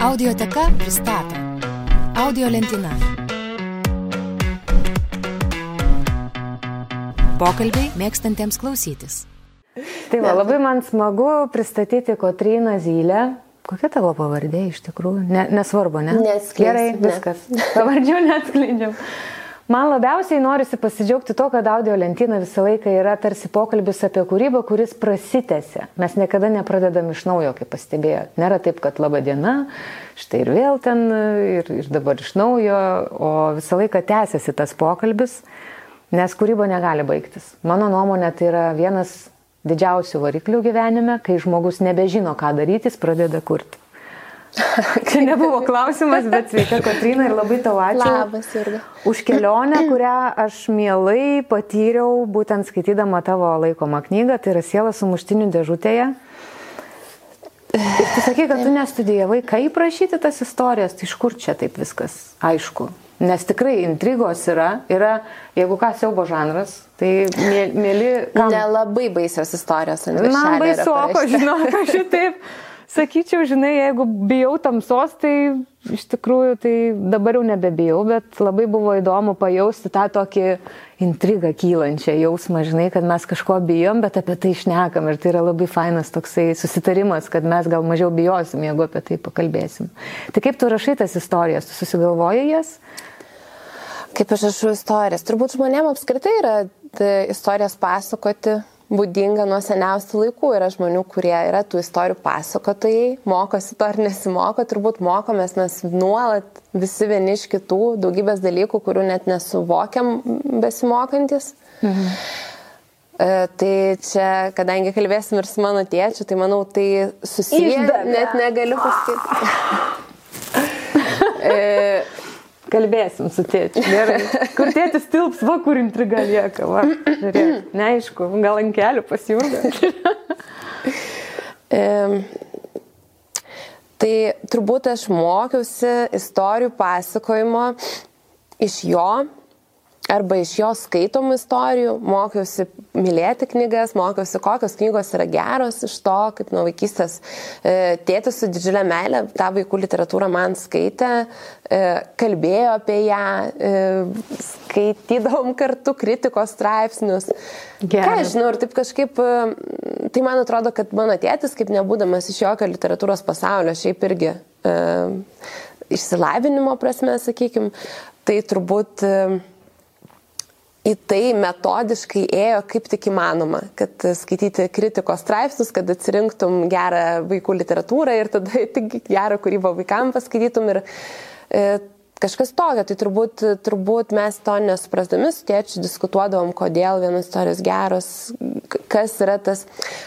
Audioteka pristato Audio lentyna. Pokalbiai mėgstantiems klausytis. Tai va, labai man smagu pristatyti Kotryną Zylę. Kokia tavo pavardė iš tikrųjų? Ne, nesvarbu, ne? Neatskleisiu, Gerai, ne. viskas. Pavardžių neatskleidžiam. Man labiausiai norisi pasidžiaugti to, kad audio lentyna visą laiką yra tarsi pokalbis apie kūrybą, kuris prasitęsia. Mes niekada nepradedam iš naujo, kaip pastebėjot. Nėra taip, kad laba diena, štai ir vėl ten, ir, ir dabar iš naujo, o visą laiką tęsiasi tas pokalbis, nes kūryba negali baigtis. Mano nuomonė tai yra vienas didžiausių variklių gyvenime, kai žmogus nebežino, ką daryti, jis pradeda kurti. Čia nebuvo klausimas, bet sveika Katrina ir labai tau ačiū. Labas, Jurga. Už kelionę, kurią aš mielai patyriau, būtent skaitydama tavo laikomą knygą, tai yra Siela sumuštinių dėžutėje. Ir tu sakai, kad tu nestudijavai, kaip rašyti tas istorijas, tai iš kur čia taip viskas aišku. Nes tikrai intrigos yra, yra, jeigu ką siaubo žanras, tai mė- mėly... kam- Nelabai baisios istorijos ant Man viršelio baisu, parašyta. žinok, aš šitaip sakyčiau, žinai, jeigu bijau tamsos, tai iš tikrųjų tai dabar jau nebebijau, bet labai buvo įdomu pajausti tą tokį intrigą kylančią jausmą, žinai, kad mes kažko bijom, bet apie tai išnekam ir tai yra labai fainas toksai susitarimas, kad mes gal mažiau bijosim, jeigu apie tai pakalbėsim. Tai kaip tu rašai tas istorijas, tu susigalvoji jas? Kaip aš rašau istorijas. Turbūt žmonėms apskritai yra tai, istorijas pasakoti būdinga nuo seniausių laikų. Yra žmonių, kurie yra tų istorijų pasakotojai, mokosi to ar nesimoko, turbūt mokomės mes nuolat visi vieni iš kitų, daugybės dalykų, kurių net nesuvokiam besimokantis. Mhm. E, Tai čia, kadangi kalbėsim ir su mano tėčiu, tai manau, tai susiję, Išdavė. net negaliu pasakyti. E, Kalbėsim su tėčiu. Gerai. Kur tėtis tilps, va, kur intriga lieka. Va, žiūrėk. Neaišku, gal ant kelių pasijungia. Em, Tai turbūt aš mokiausi istorijų pasakojimo iš jo arba iš jo skaitomų istorijų, mokiausi mylėti knygas, mokiausi, kokios knygos yra geros iš to, kaip nuo vaikystės e, tėtis su didžiulė meilė tą vaikų literatūrą man skaitė, e, kalbėjo apie ją, e, skaitydavom kartu kritikos straipsnius. Ką Geras. aš žinau, ir taip kažkaip, tai man atrodo, kad mano tėtis, kaip nebūdamas iš jokio literatūros pasaulio, šiaip irgi išsilavinimo prasme, sakykime, tai turbūt e, į tai metodiškai ėjo kaip tik įmanoma, kad skaityti kritikos straipsnius, kad atsirinktum gerą vaikų literatūrą ir tada tik gerą kūrybą vaikams paskaitytum ir e, kažkas tokio. Tai turbūt, turbūt mes to nesuprasdami su tėčiu diskutuodavom, kodėl vienos istorijos geros, kas yra tas,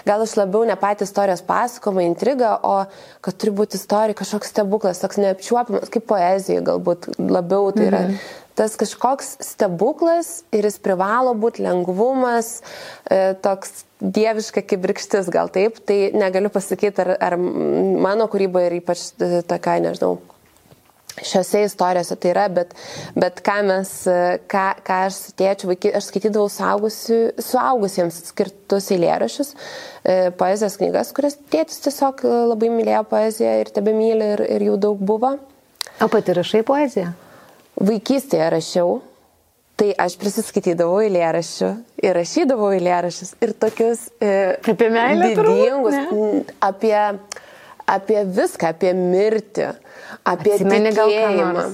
gal aš labiau ne patį istorijos pasakojimą, intrigą, o kad turi būti istorija kažkoks stebuklas, toks neapčiuopiamas, kaip poezija galbūt labiau tai yra. Mhm tas kažkoks stebuklas ir jis privalo būti lengvumas, e, toks dieviška kibirkštis gal taip, tai negaliu pasakyti, ar, ar mano kūryba ir ypač e, tokia, nežinau, šiose istorijose tai yra, bet, bet ką mes, e, ką, ką aš su tėčiu, vaiky, aš skaitydavau suaugusiu, suaugusiems skirtus eilėrašius, poezijos knygas, kurias tėtis tiesiog labai mylėjo poeziją ir tebe myli ir, ir jų daug buvo. O pati rašai poeziją? Vaikystėje rašiau, tai aš prisiskaitydavau eilėraščių ir rašydavau eilėraščius ir tokius e, Apie meilę turbūt, didingus, n- apie, apie viską, apie mirtį, apie tikėjimą.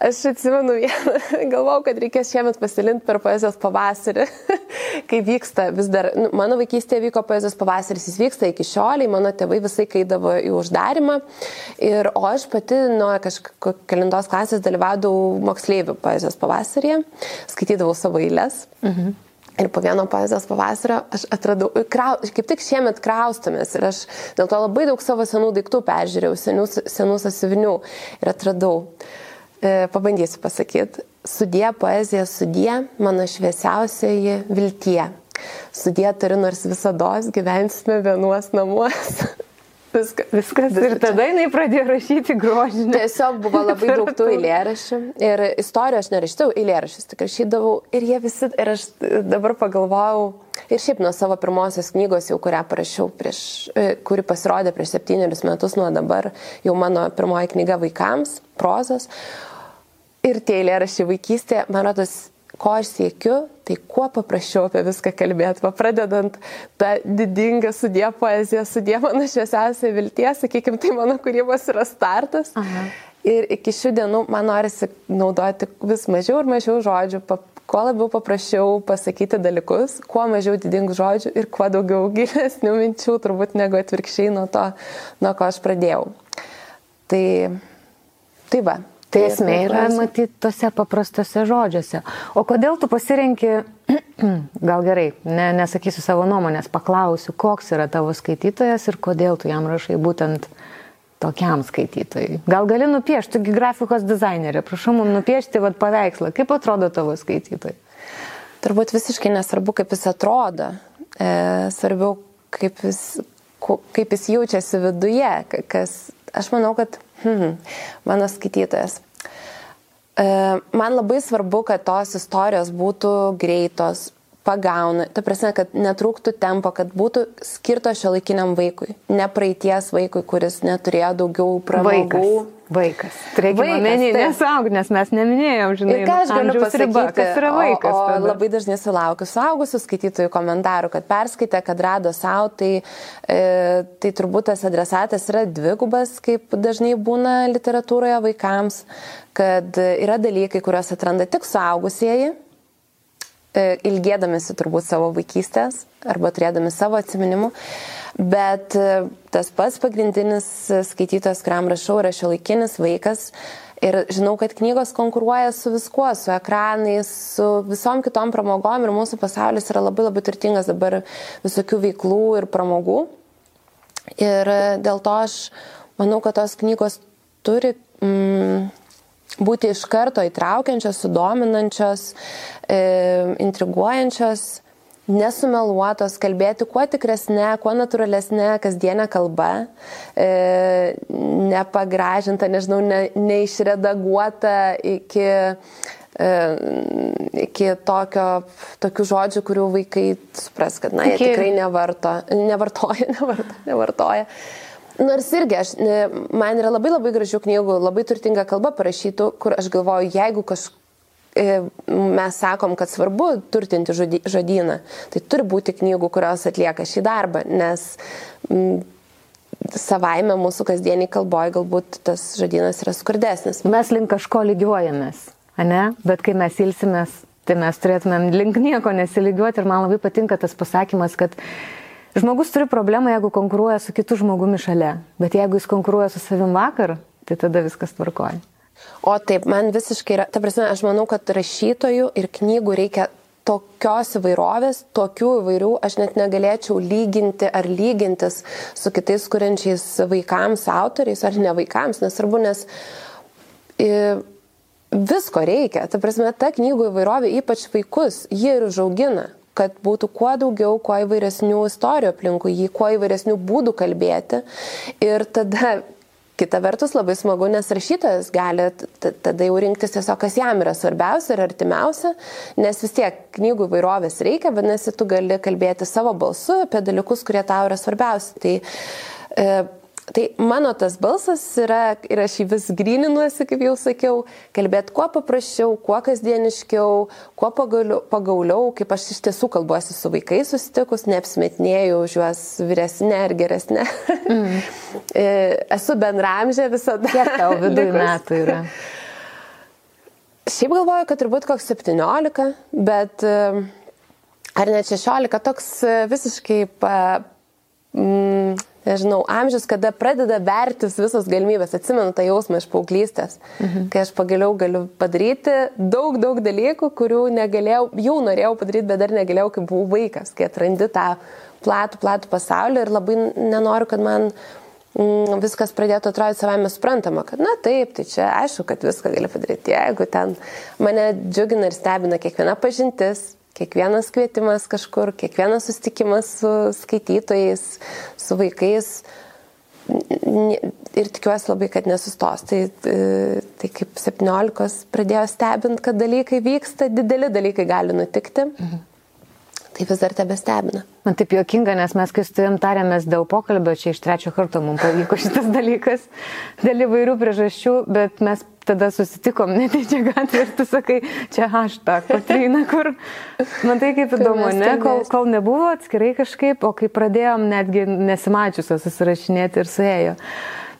Aš atsimenu vieną, galvau, kad reikės šiemet pasilinti per poezijos pavasarį, kai vyksta vis dar, nu, mano vaikystėje vyko poezijos pavasaris, jis vyksta iki šioliai, mano tėvai visai kaidavo į uždarimą, ir, o aš pati nuo kažkokios klasės dalyvaudavau moksleivių poezijos pavasarėje, skaitydavau savo eilės. Mhm. Ir po vieno poezijos pavasario aš atradau, krau, kaip tik šiemet kraustomės ir aš dėl to labai daug savo senų daiktų peržiūrėjau, senų, senų sąsivinių ir atradau. E, pabandysiu pasakyti. Sudie poezija, sudie mano šviesiausioji viltie. Sudie turi nors visada gyvensime vienuos namuos. Viskas. Viskas. Ir tada jinai pradėjo rašyti grožinę. Tiesiog buvo labai daug tų eilėraščių. Ir istorijų aš nerašydavau, eilėraščius tik rašydavau. Ir jie visi, ir aš dabar pagalvojau, Ir šiaip nuo savo pirmosios knygos, jau kurią parašiau prieš, e, kuri pasirodė prieš septynerius metus nuo dabar, jau mano pirmoji knyga vaikams, prozos. Ir tie eilėrašiai vaikystėje, man rodos, ko aš siekiu, tai kuo paprasčiau apie viską kalbėti, pradedant tą didingą sudė poeziją, sudė mano šviesiausią vilties, sakykime, tai mano kūrybos yra startas. Aha. Ir iki šių dienų man norisi naudoti vis mažiau ir mažiau žodžių, kuo labiau paprasčiau pasakyti dalykus, kuo mažiau didingų žodžių ir kuo daugiau gilesnių minčių, turbūt negu atvirkščiai nuo to, nuo ko aš pradėjau. Tai, tai va. Tai esmė yra matyti tose paprastose žodžiuose. O kodėl tu pasirenki, gal gerai, ne, nesakysiu savo nuomonės, paklausiu, koks yra tavo skaitytojas ir kodėl tu jam rašai būtent tokiam skaitytojui. Gal gali nupiešti, tugi grafikos dizainerė, prašau mums nupiešti vat, paveikslą, kaip atrodo tavo skaitytojai. Turbūt visiškai nesvarbu, kaip jis atrodo, e, svarbiau, kaip jis, kaip jis jaučiasi viduje, kas, aš manau, kad hmm, mano skaitytojas. E, man labai svarbu, kad tos istorijos būtų greitos, pagauna, ta prasme, kad netrūktų tempo, kad būtų skirto šio laikiniam vaikui, ne praeities vaikui, kuris neturėjo daugiau pramogų. Vaikas. Vaikas. Omeny, nesaug, nes mes neminėjom, žinai, ir ką aš galiu pasakyti, riba, kas yra vaikas. O, o labai dažnai sulaukiu suaugusių skaitytojų komentarų, kad perskaitė, kad rado savo, tai, e, tai turbūt tas adresatas yra dvigubas, kaip dažnai būna literatūroje vaikams, kad yra dalykai, kuriuos atranda tik suaugusieji E, ilgėdamėsi turbūt savo vaikystės arba turėdami savo atminimų, bet e, tas pats pagrindinis skaitytojas, kuriam rašau, yra šiuolaikinis vaikas. Ir žinau, kad knygos konkuruoja su viskuo, su ekranais, su visom kitom pramogom ir mūsų pasaulis yra labai labai turtingas dabar visokių veiklų ir pramogų. Ir e, dėl to aš manau, kad tos knygos turi mm, būti iš karto įtraukiančios, sudominančios, e, intriguojančios, nesumeluotos, kalbėti kuo tikresnė, kuo natūralesnė kasdienė kalba, e, nepagražinta, nežinau, ne, neišredaguota iki, e, iki tokio, tokių žodžių, kurių vaikai supras, kad, na, jie iki... tikrai nevarto, nevartoja, nevartoja. nevartoja. Nors irgi, aš, man yra labai labai gražių knygų, labai turtinga kalba parašytų, kur aš galvoju, jeigu kažkas mes sakom, kad svarbu turtinti žodyną, tai turi būti knygų, kurios atlieka šį darbą, nes m, savaime mūsų kasdieniai kalboje galbūt tas žodynas yra skurdesnis. Mes link kažko lygiuojamės, ne? Bet kai mes ilsimės, tai mes turėtumėm link nieko nesilygiuoti ir man labai patinka tas pasakymas, kad Žmogus turi problemą, jeigu konkuruoja su kitu žmogumi šalia, bet jeigu jis konkuruoja su savim vakar, tai tada viskas tvarkoja. O taip, man visiškai yra, ta prasme, aš manau, kad rašytojų ir knygų reikia tokios įvairovės, tokių įvairių, aš net negalėčiau lyginti ar lygintis su kitais kuriančiais vaikams, autoriais ar ne vaikams, nesvarbu, nes visko reikia. Ta prasme, ta knygų įvairovė, ypač vaikus, ji ir užaugina kad būtų kuo daugiau, kuo įvairesnių istorijų aplinkui jį, kuo įvairesnių būdų kalbėti. Ir tada Kita vertus labai smagu, nes rašytojas gali tada jau rinktis tiesiog, kas jam yra svarbiausia ir artimiausia, nes vis tiek knygų įvairovės reikia, vadinasi, tu gali kalbėti savo balsu apie dalykus, kurie tau yra svarbiausi. Tai e, Tai mano tas balsas yra, ir aš jį vis grininuosi, kaip jau sakiau, kalbėti kuo paprasčiau, kuo kasdieniškiau, kuo pagauliau, pagauliau kaip aš iš tiesų kalbuosi su vaikais susitikus, neapsmetinėjau už juos vyresnė ar geresnė. Mm. Esu bendramžė visada. Kiek tau viduje metų yra? Šiaip galvoju, kad turbūt koks 17, bet ar net 16, toks visiškai pa, mm, nežinau, amžius, kada pradeda vertis visos galimybės. Atsimenu tą jausmą iš paauglystės, mhm. kai aš pagaliau galiu padaryti daug, daug dalykų, kurių negalėjau, jau norėjau padaryti, bet dar negalėjau, kai buvau vaikas, kai atrandi tą platų, platų pasaulį ir labai nenoriu, kad man mm, viskas pradėtų atrodyti savame suprantama, kad na taip, tai čia aišku, kad viską gali padaryti, jeigu ten mane džiugina ir stebina kiekviena pažintis, Kiekvienas kvietimas kažkur, kiekvienas susitikimas su skaitytojais, su vaikais ir tikiuosi labai, kad nesustos. Tai, tai kaip 17 pradėjo stebint, kad dalykai vyksta, dideli dalykai gali nutikti. Mhm. Tai vis dar tebestebina. Man taip juokinga, nes mes kai su tavim tarėmės dėl pokalbio, čia iš trečio karto mums pavyko šitas dalykas dėl įvairių priežasčių, bet mes tada susitikom netyčia gatvė ir tu sakai, čia hashtag, Patrina, kur, man tai kaip įdomu, ne, kol, kol nebuvo atskirai kažkaip, o kai pradėjom netgi nesimačiusios susirašinėti ir suėjo.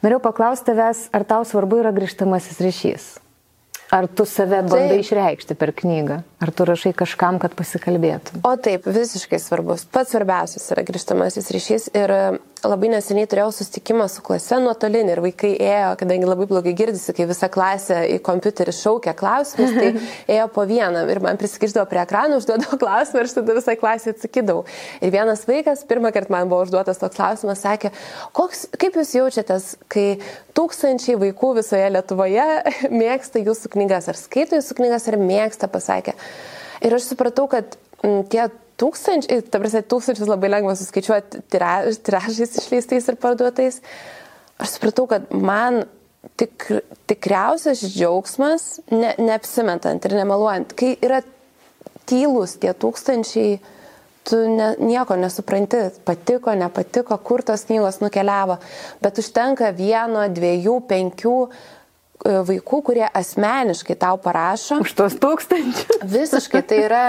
Norėjau paklausti tavęs, ar tau svarbu yra grįžtamasis ryšys? Ar tu save bandai taip. išreikšti per knygą? Ar tu rašai kažkam, kad pasikalbėtum? O taip, visiškai svarbus. Pats svarbiausias yra grįžtamasis ryšys. Ir labai neseniai turėjau susitikimą su klase nuotolinį ir vaikai ėjo, kadangi labai blogai girdisi, kai visa klasė į kompiuterį šaukia klausimus, tai ėjo po vieną ir man prisikiždavo prie ekranų, užduodavo klausimą ir aš tada visai klasė atsakydavau. Ir vienas vaikas, pirmą kartą man buvo užduotas toks klausimas, sakė, koks, kaip jūs jaučiatės, kai tūkstančiai vaikų visoje Lietuvoje mėgsta jūsų knygas, ar skaito jūsų knygas, ar mėgsta, pasakė. Ir aš supratau, kad tie tūkstančiai, ta prasme, tūkstančius labai lengva suskaičiuoti tiražais išleistais ir parduotais. Aš supratau, kad man tik, tikriausias džiaugsmas, ne, neapsimetant ir nemeluojant, kai yra tylus tie tūkstančiai, tu ne, nieko nesupranti, patiko, nepatiko, kur tos knygos nukeliavo, bet užtenka vieno, dviejų, penkių vaikų, kurie asmeniškai tau parašo. Už tos tūkstančius. Visiškai. Tai yra,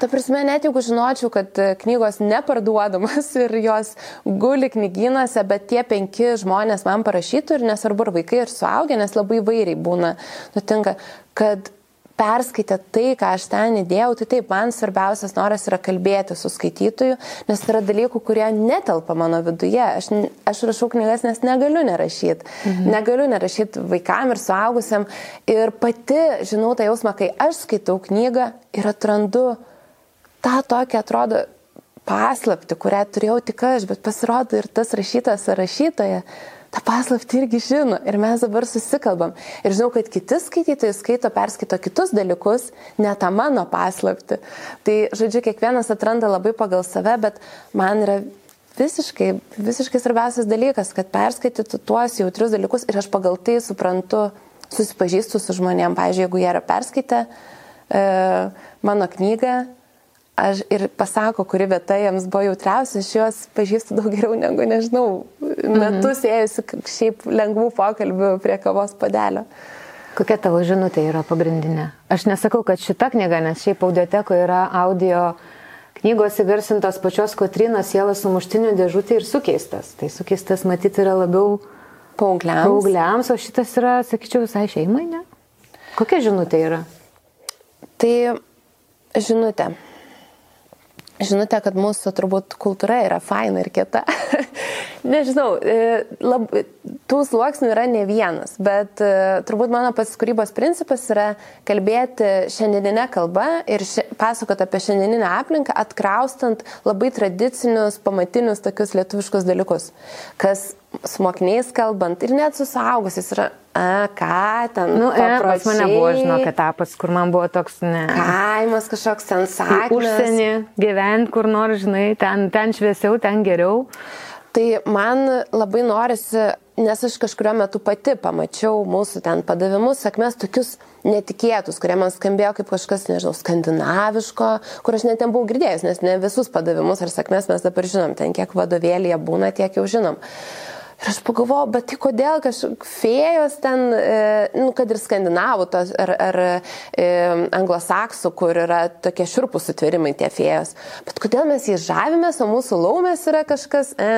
ta prasme, net jeigu žinočiau, kad e, knygos neparduodamas ir jos guli knygynuose, bet tie penki žmonės man parašytų ir nesvarbu, ar vaikai, ir suaugę, nes labai vairiai būna, nutinka, kad perskaitę tai, ką aš ten įdėjau, tai taip, man svarbiausias noras yra kalbėti su skaitytoju, nes yra dalykų, kurie netelpa mano viduje. Aš, aš rašau knygas, nes negaliu nerašyti. Mhm. Negaliu nerašyti vaikam ir suaugusiam. Ir pati žinau tą jausmą, kai aš skaitau knygą ir atrandu tą tokią, atrodo, paslapti, kurią turėjau tik aš, bet pasirodo ir tas rašytas ar rašytoja tą paslaptį irgi žino ir mes dabar susikalbam. Ir žinau, kad kiti skaitytojai skaito, perskaito kitus dalykus, ne tą mano paslaptį. Tai, žodžiu, kiekvienas atranda labai pagal save, bet man yra visiškai, visiškai svarbiausias dalykas, kad perskaitytų tuos jautrius dalykus ir aš pagal tai suprantu, susipažįstu su žmonėm. Pavyzdžiui, jeigu jie yra perskaitę e, mano knygą, aš ir pasako, kuri vieta jiems buvo jautriausia, aš juos pažįstu daug geriau negu, nežinau, metus mhm. ėjusi šiaip lengvų pokalbių prie kavos padelio. Kokia tavo žinutė yra pagrindinė? Aš nesakau, kad šita knyga, nes šiaip audiotekoje yra audio knygos įgarsintos pačios Kotrinos sielas sumuštinių dėžutė ir sukeistas. Tai sukeistas matyti yra labiau paaugliams. paaugliams, o šitas yra, sakyčiau, visai šeimai, ne? Kokia žinutė yra? Tai žinutė žinutė, kad mūsų turbūt kultūra yra faina ir kita. Nežinau, e, lab, tų sluoksnių yra ne vienas, bet e, turbūt mano pats kūrybos principas yra kalbėti šiandieninę kalbą ir ši, pasakoti apie šiandieninę aplinką, atkraustant labai tradicinius, pamatinius tokius lietuviškus dalykus, kas su mokiniais kalbant ir net su saugusiais yra, a, ką ten. Nu, e, pas mane buvo, žinok, etapas, kur man buvo toks, ne. Kaimas kažkoks sensacinis. Užsienį gyventi, kur nors, žinai, ten, ten šviesiau, ten geriau. Tai man labai norisi, nes aš kažkurio metu pati pamačiau mūsų ten padavimus, sakmės tokius netikėtus, kurie man skambėjo kaip kažkas, nežinau, skandinaviško, kur aš net ten buvau girdėjęs, nes ne visus padavimus ar sakmės mes dabar žinom, ten kiek vadovėlėje būna, tiek jau žinom. Ir aš pagalvojau, bet tai kodėl kažkokios fėjos ten, e, nu, kad ir skandinavų, tos, ar, ar e, anglosaksų, kur yra tokie širpų sutverimai tie fėjos. Bet kodėl mes jį žavimės, o mūsų laumės yra kažkas. E.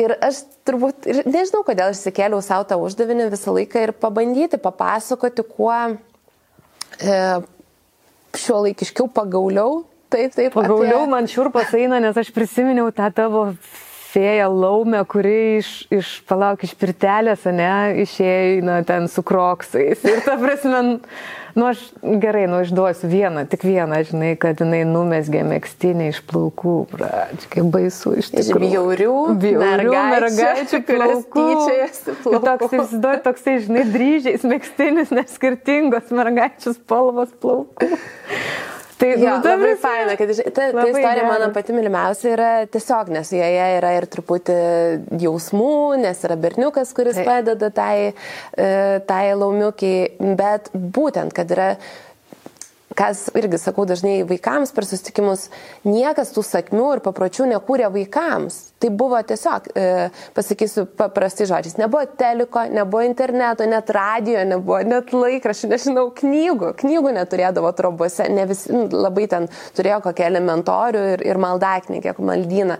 Ir aš turbūt, ir nežinau, kodėl aš įsikėliau savo tą uždavinį visą laiką ir pabandyti papasakoti, kuo e, šio laikiškiau pagauliau. Taip, taip. Pagauliau apie... man šiurpas eina, nes aš prisiminiau tą tavo fėja laumė, kuri iš, iš palauk, iš pirtelės, ne, išėjo ten su kroksais. Ir ta prasme, nu aš gerai, nu išduosiu vieną, tik vieną, žinai, kad jinai numesgė mėgstinį iš plaukų. Pradžiai, kaip baisu iš tikrųjų. Bjaurių, bjaurių mergaičių plaukų. Toks, įsivaizduoju, toksai, žinai, dryžiais mėgstinis, neskirtingos mergaičių spalvos plaukų. Tai jo, nu, labai visi... faina, kad ta, ta istorija gera. mano pati mylimiausia yra tiesiog, nes joje yra ir truputį jausmų, nes yra berniukas, kuris tai. padeda tai, e, tai laumiukiai, bet būtent, kad yra kas irgi sakau dažnai vaikams per susitikimus, niekas tų sakmių ir papročių nekūrė vaikams. Tai buvo tiesiog, e, pasakysiu paprastai žodžiais, nebuvo teliko, nebuvo interneto, net radio, nebuvo net laikraščių, nežinau, knygų. Knygų neturėdavo trobose, ne visi nu, labai ten turėjo kokią elementorių ir, ir maldaknygę, maldyną.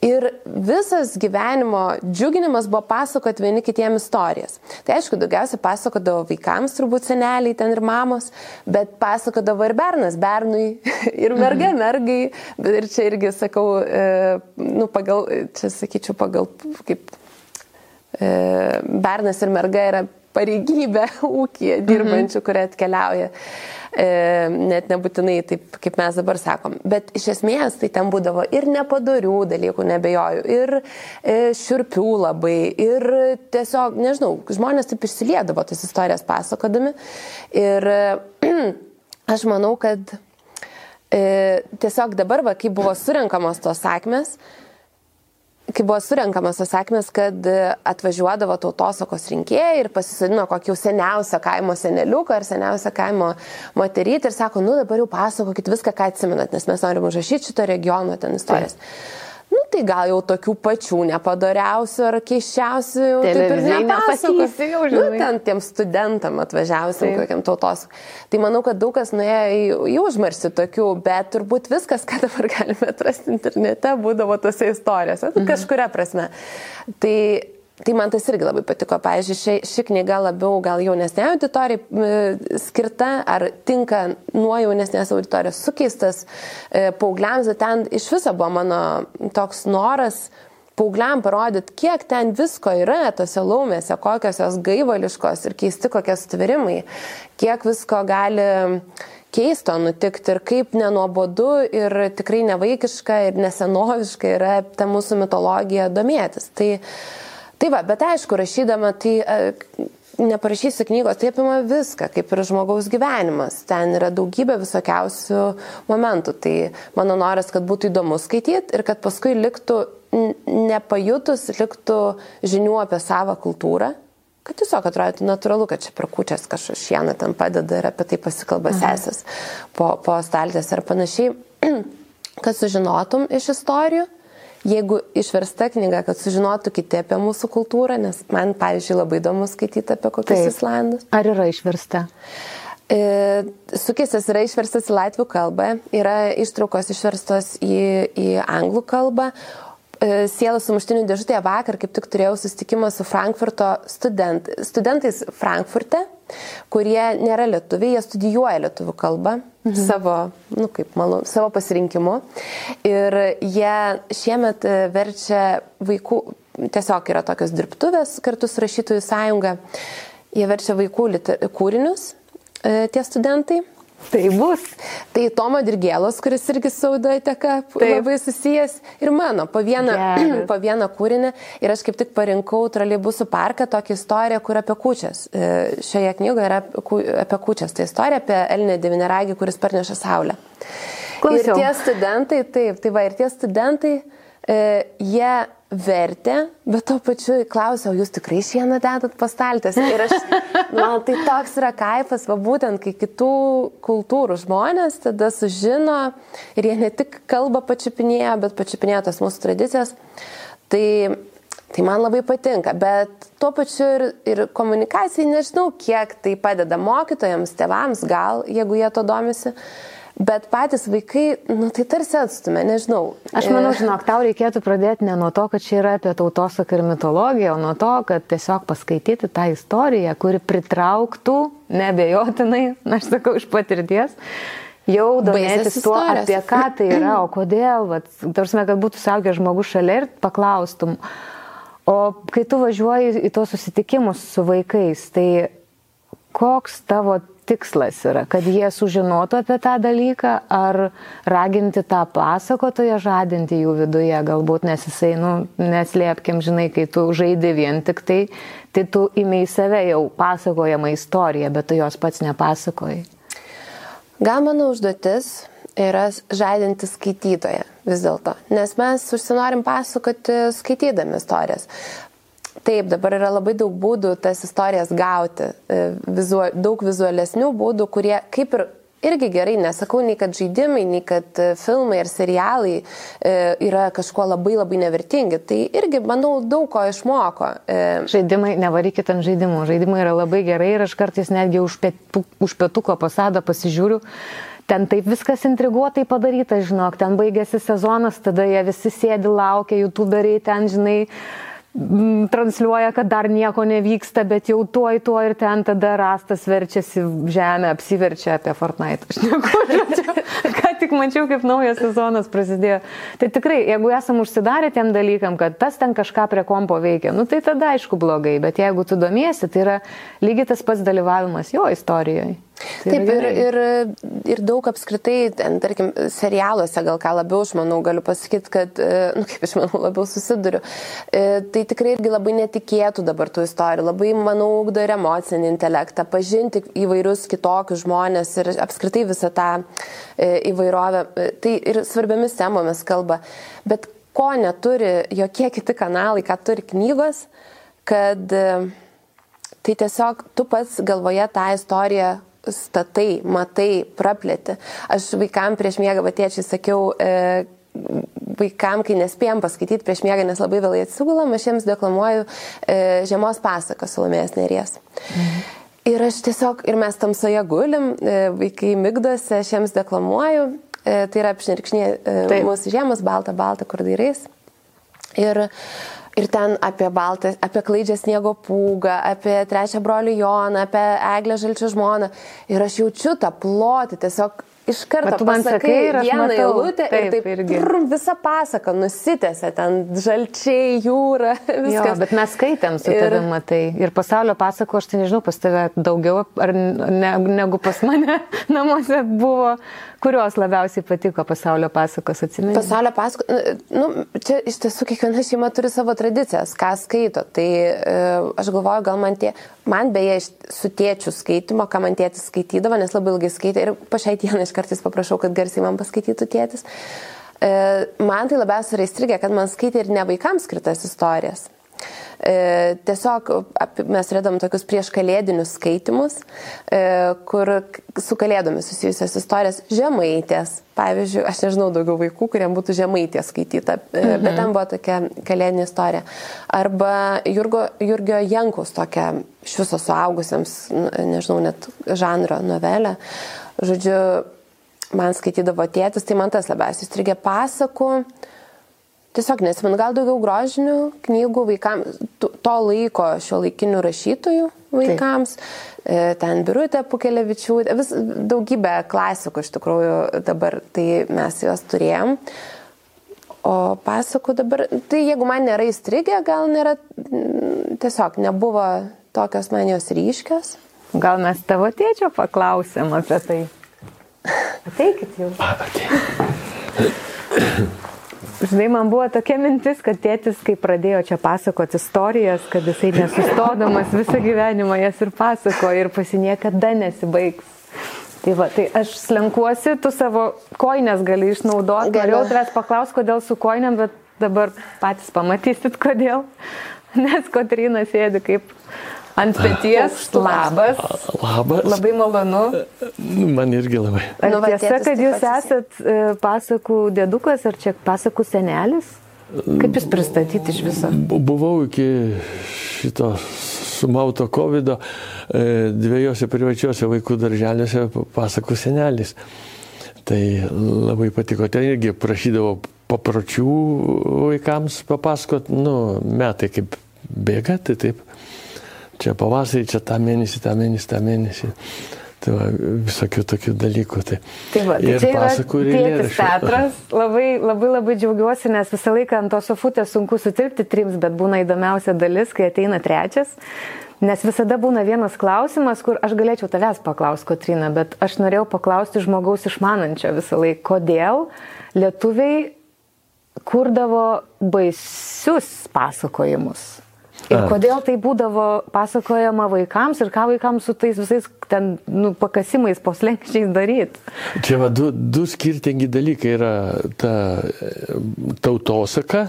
Ir visas gyvenimo džiuginimas buvo pasakoti vieni kitiems istorijas. Tai aišku, daugiausia pasakodavo vaikams, turbūt seneliai ten ir mamos, bet pasakodavo ir bernas bernui, ir merga mhm. mergai. Ir čia irgi sakau, e, nu, pagal, čia sakyčiau, pagal kaip e, bernas ir merga yra pareigybė ūkija dirbančių, mhm. kurie atkeliauja. E, net nebūtinai taip, kaip mes dabar sakom. Bet iš esmės tai ten būdavo ir nepadarių dalykų, nebejoju, ir e, šiurpių labai, ir tiesiog, nežinau, žmonės taip išsiliedavo tas istorijas pasakodami. Ir aš manau, kad e, tiesiog dabar, va, kai buvo surinkamos tos sakmės, kai buvo surinkamas tas sakymas, kad atvažiuodavo tautosakos rinkėjai ir pasisodino kokį jau seniausią kaimo seneliuką ar seniausią kaimo moterytį ir sako, nu dabar jau pasakokit viską, ką atsimenat, nes mes norim užrašyti šito regiono ten istorijas. Tai nu tai gal jau tokių pačių nepadariausių ar keiščiausių taip ir nepasakysi jau, žinai. Nu, ten tiem studentam atvažiavusiam kokiam tautos. Tai manau, kad daug kas nuėjo į, į užmarsi tokių, bet turbūt viskas, ką dabar galime atrasti internete, būdavo tose istorijose, mhm. kažkuria prasme. Tai Tai man tas irgi labai patiko. Pavyzdžiui, ši, ši knyga labiau gal jaunesnė auditorijai skirta, ar tinka nuo jaunesnės auditorijos sukeistas e, paaugliams. Ten iš viso buvo mano toks noras paaugliam parodyti, kiek ten visko yra tose laumėse, kokios jos gaivališkos ir keisti kokie stvirimai, kiek visko gali keisto nutikti ir kaip nenuobodu ir tikrai nevaikiška ir nesenoviška yra ta mūsų mitologija domėtis. Tai, Tai va, bet aišku, rašydama, tai e, neparašysi knygos, tai apima viską, kaip ir žmogaus gyvenimas. Ten yra daugybė visokiausių momentų. Tai mano noras, kad būtų įdomu skaityti ir kad paskui liktų nepajutus, liktų žinių apie savo kultūrą. Kad tiesiog atrodytų natūralu, kad čia prakučias kažkas šieną ten padeda ir apie tai pasikalba sesės po, po staltės ar panašiai. kad sužinotum iš istorijų jeigu išversta knyga, kad sužinotų kiti apie mūsų kultūrą, nes man, pavyzdžiui, labai įdomu skaityti apie kokius Taip. Islandus. Ar yra išversta? E, Sukėsis yra išverstas į latvių kalbą, yra ištraukos išverstos į, į anglų kalbą. E, Sielos sumuštinių dėžutėje vakar kaip tik turėjau susitikimą su Frankfurto student, studentais Frankfurte kurie nėra lietuviai, jie studijuoja lietuvių kalbą mhm. savo, nu, kaip malu, savo pasirinkimu. Ir jie šiemet e, verčia vaikų, tiesiog yra tokios dirbtuvės kartu su rašytojų sąjunga, jie verčia vaikų liter, kūrinius, e, tie studentai. Tai bus. Tai Tomo Dirgėlos, kuris irgi saudoteka labai susijęs, ir mano po vieną, po vieną kūrinį. Ir aš kaip tik parinkau Trolleybusų parką tokią istoriją, kur apie kučias. E, šioje knygoje yra apie kučias. Tai istorija apie Elnę Devineragį, kuris parneša Saulę. Klausiau. Ir tie studentai, taip, tai va, ir tie studentai, e, jie vertė, bet to pačiu klausiau, jūs tikrai šieną dedat pastaltės. Ir aš, man tai toks yra kaifas, va būtent, kai kitų kultūrų žmonės tada sužino ir jie ne tik kalbą pačiupinėjo, bet pačiupinėjo tas mūsų tradicijas. Tai, tai man labai patinka, bet tuo pačiu ir, ir komunikacijai nežinau, kiek tai padeda mokytojams, tėvams, gal, jeigu jie to domisi. Bet patys vaikai, nu tai tarsi atstumė, nežinau. Aš manau, žinok, tau reikėtų pradėti ne nuo to, kad čia yra apie tautosaką ir mitologiją, o nuo to, kad tiesiog paskaityti tą istoriją, kuri pritrauktų, nebejotinai, aš sakau iš patirties, jau domėtis tuo, apie ką tai yra, o kodėl, tarsi, kad būtų saugęs žmogus šalia ir paklaustum. O kai tu važiuoji į tos susitikimus su vaikais, tai koks tavo tikslas yra, kad jie sužinotų apie tą dalyką, ar raginti tą pasakotoją žadinti jų viduje, galbūt, nes jisai, nu, neslėpkim, žinai, kai tu žaidi vien tik tai, tai tu įmei save jau pasakojamą istoriją, bet tu jos pats nepasakojai. Gal mano užduotis yra žadinti skaitytoją vis dėlto, nes mes užsinorim pasakoti skaitydami istorijas. Taip, dabar yra labai daug būdų tas istorijas gauti, e, vizual, daug vizualesnių būdų, kurie kaip ir irgi gerai, nesakau nei kad žaidimai, nei kad e, filmai ir serialai e, yra kažkuo labai labai nevertingi. Tai irgi, manau, daug ko išmoko. Žaidimai, nevarykit ant žaidimų. Žaidimai yra labai gerai ir aš kartais netgi už, pietu, už pietuko pasadą pasižiūriu. Ten taip viskas intriguotai padaryta, žinok, ten baigėsi sezonas, tada jie visi sėdi, laukia, youtuberiai ten, žinai, transliuoja, kad dar nieko nevyksta, bet jau tuoj, tuoj ir ten tada rastas verčiasi žemė, apsiverčia apie Fortnite. Aš nežinau, ką tik mačiau, kaip naujas sezonas prasidėjo. Tai tikrai, jeigu esam užsidarę tiem dalykam, kad tas ten kažką prie kompo veikia, nu tai tada aišku blogai, bet jeigu tu domiesi, tai yra lygiai tas pats dalyvavimas jo istorijoje. Tai Taip, ir, ir, ir daug apskritai, ten, tarkim, serialuose gal ką labiau, aš manau, galiu pasakyti, kad, e, nu, kaip aš manau, labiau susiduriu. E, tai tikrai irgi labai netikėtų dabar tų istorijų, labai, manau, ugdo ir emocinį intelektą, pažinti įvairius kitokius žmonės ir apskritai visą tą e, įvairovę. Tai ir svarbiamis temomis kalba. Bet ko neturi jokie kiti kanalai, ką turi knygos, kad tai tiesiog tu pats galvoje tą istoriją statai, matai, praplėti. Aš vaikam prieš miegą vatiečiai sakiau, e, vaikam, kai nespėjom paskaityti prieš miegą, nes labai vėlai atsigulam, aš jiems deklamuoju e, žiemos pasaką Salomės Neries. Mhm. Ir aš tiesiog, ir mes tamsoje gulim, e, vaikai mygdosi, aš jiems deklamuoju, e, tai yra apšnirkšnė e, mūsų žiemos, balta, balta, kur dairais. Ir Ir ten apie baltą, apie klaidžią sniego pūgą, apie trečią brolių Joną, apie Eglę Žalčių žmoną. Ir aš jaučiu tą plotį, tiesiog iš karto tu man sakai vieną eilutę ir taip irgi. Prr, visa pasaka nusitėse, ten žalčiai, jūra, viskas. Jo, bet mes skaitėm su ir... tavimi, matai. Ir pasaulio pasako, aš tai nežinau, pas tave daugiau ar ne, negu pas mane namuose buvo. Kurios labiausiai patiko pasaulio pasakos atsimeni? Pasaulio pasakos, nu, čia iš tiesų kiekviena šeima turi savo tradicijas, ką skaito. Tai e, aš galvoju, gal man tie, man beje su tėčiu skaitimo, ką man tėtis skaitydavo, nes labai ilgai skaitė ir pašiai dieną iš kartais paprašau, kad garsiai man paskaitytų tėtis. E, man tai labiausiai yra įstrigę, kad man skaitė ir ne vaikams skirtas istorijas. E, tiesiog mes redam tokius prieš kalėdinius skaitimus, e, kur su kalėdomis susijusios istorijas žemaitės. Pavyzdžiui, aš nežinau daugiau vaikų, kuriems būtų žemaitė skaityta, e, mhm. bet ten buvo tokia kalėdinė istorija. Arba Jurgo, Jurgio Jankus tokia iš viso suaugusiems, nežinau, net žanro novelė. Žodžiu, man skaitydavo tėtis, tai man tas labiausiai įstrigė pasakų. Tiesiog nesimenu, gal daugiau grožinių knygų vaikams, to laiko šio laikinių rašytojų vaikams, Taip. ten Birutė Pukelevičiūtė, vis daugybė klasikų iš tikrųjų dabar, tai mes juos turėjom. O pasakų dabar, tai jeigu man nėra įstrigę, gal nėra, tiesiog nebuvo tokios man jos ryškios. Gal mes tavo tėčio paklausėm apie tai. Ateikit jau. Ateikit. Žinai, man buvo tokia mintis, kad tėtis, kai pradėjo čia pasakoti istorijas, kad jisai nesustodamas visą gyvenimą jas ir pasako ir pasiniekada nesibaigs. Tai va, tai aš slenkuosi, tu savo koinės gali išnaudoti. Galiu tavęs paklausti, kodėl su koinėm, bet dabar patys pamatysit, kodėl. Nes Kotrina sėdi kaip Ant pėties, labas. Labas. Labai malonu. Man irgi labai. Ar nu, tiesa, kad jūs esat e, pasakų dėdukas ar čia pasakų senelis? Kaip jūs pristatyti iš viso? Buvau iki šito sumauto COVID e, dviejose privačiose vaikų darželiuose pasakų senelis. Tai labai patiko. Ten irgi prašydavo papročių vaikams papasakot, nu, metai kaip bėga, tai taip čia pavasarį, čia tą mėnesį, tą mėnesį, tą mėnesį. Tai va, visokių tokių dalykų. Tai, tai va, tai ir pasakų ir teatras. Labai, labai labai džiaugiuosi, nes visą laiką ant tos sofutės sunku sutilpti trims, bet būna įdomiausia dalis, kai ateina trečias. Nes visada būna vienas klausimas, kur aš galėčiau tavęs paklausti, Kotrina, bet aš norėjau paklausti žmogaus išmanančio visą laiką, kodėl lietuviai kurdavo baisius pasakojimus. Ir kodėl tai būdavo pasakojama vaikams ir ką vaikams su tais visais ten nu, pakasimais poslenkščiais daryti? Čia va, du, du skirtingi dalykai yra ta tautosaka,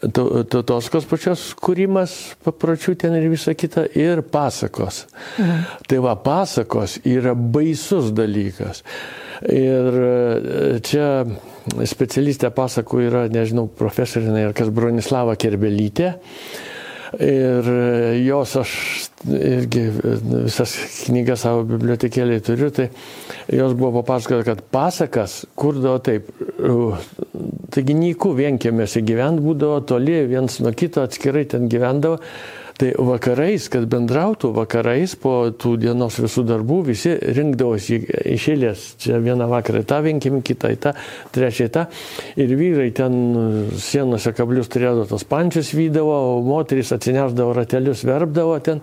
tautosakos pačios kūrimas, papročių ten ir visa kita, ir pasakos. Mhm. Tai va, pasakos yra baisus dalykas. Ir e, čia specialistė pasakų yra, nežinau, profesorinė ir kas Bronislava Kerbelytė. Ir jos aš irgi visas knygas savo bibliotekėlėje turiu, tai jos buvo papasakota, kad pasakas kurdavo taip, taigi nykų vienkėmėse gyvent būdavo toli, viens nuo kito atskirai ten gyvendavo. Tai vakarais, kad bendrautų vakarais po tų dienos visų darbų, visi rinkdavosi iš eilės. Čia vieną vakarą tą vienkim, kitą į tą, trečią į tą. Ir vyrai ten sienose kablius turėdavo tos pančius vydavo, o moteris atsineždavo ratelius, verbdavo ten.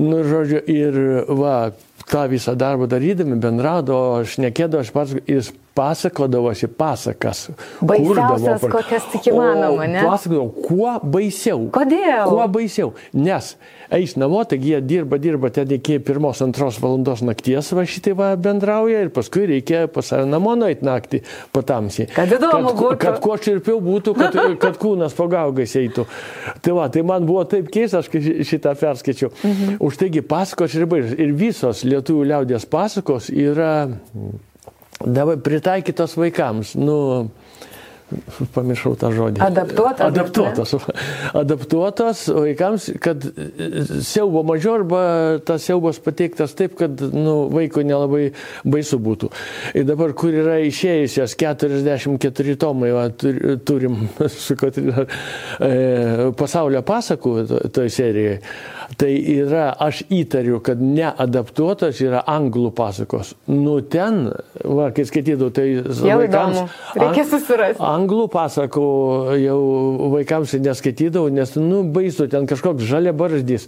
Nu, žodžiu, ir va, tą visą darbą darydami, bendraudavo, aš nekėdavo, aš pats, jis pasakodavosi pasakas. Baisiausias, kokias tik įmanoma, ne? Pasakodavo, kuo baisiau. Kodėl? Kuo baisiau. Nes eis namo, taigi jie dirba, dirba ten iki pirmos, antros valandos nakties, va šitai va bendrauja ir paskui reikia pas save namo nueiti naktį patamsiai. Kad įdomu būtų. Kad kuo čirpiau būtų, kad, kad kūnas pagaugais eitų. Tai va, tai man buvo taip keista, aš šitą perskaičiau. Mhm. Už taigi pasakos ir bairis. Ir visos lietuvių liaudės pasakos yra dabar pritaikytos vaikams. Nu, pamiršau tą žodį. Adaptuotos. Adaptuotos. Adaptuotos vaikams, kad siaubo mažiau arba tas siaubas pateiktas taip, kad nu, vaikui nelabai baisu būtų. Ir dabar, kur yra išėjusios 44 tomai, va, turim su Katrina e, pasaulio pasakų toj serijoje. Tai yra, aš įtariu, kad neadaptuotos yra anglų pasakos. Nu ten, va, kai skaitydavau, tai jau vaikams, įdomu. Reikia susirasti. Anglų pasakų jau vaikams neskaitydavau, nes, nu, baisu, ten kažkoks žalia barzdys,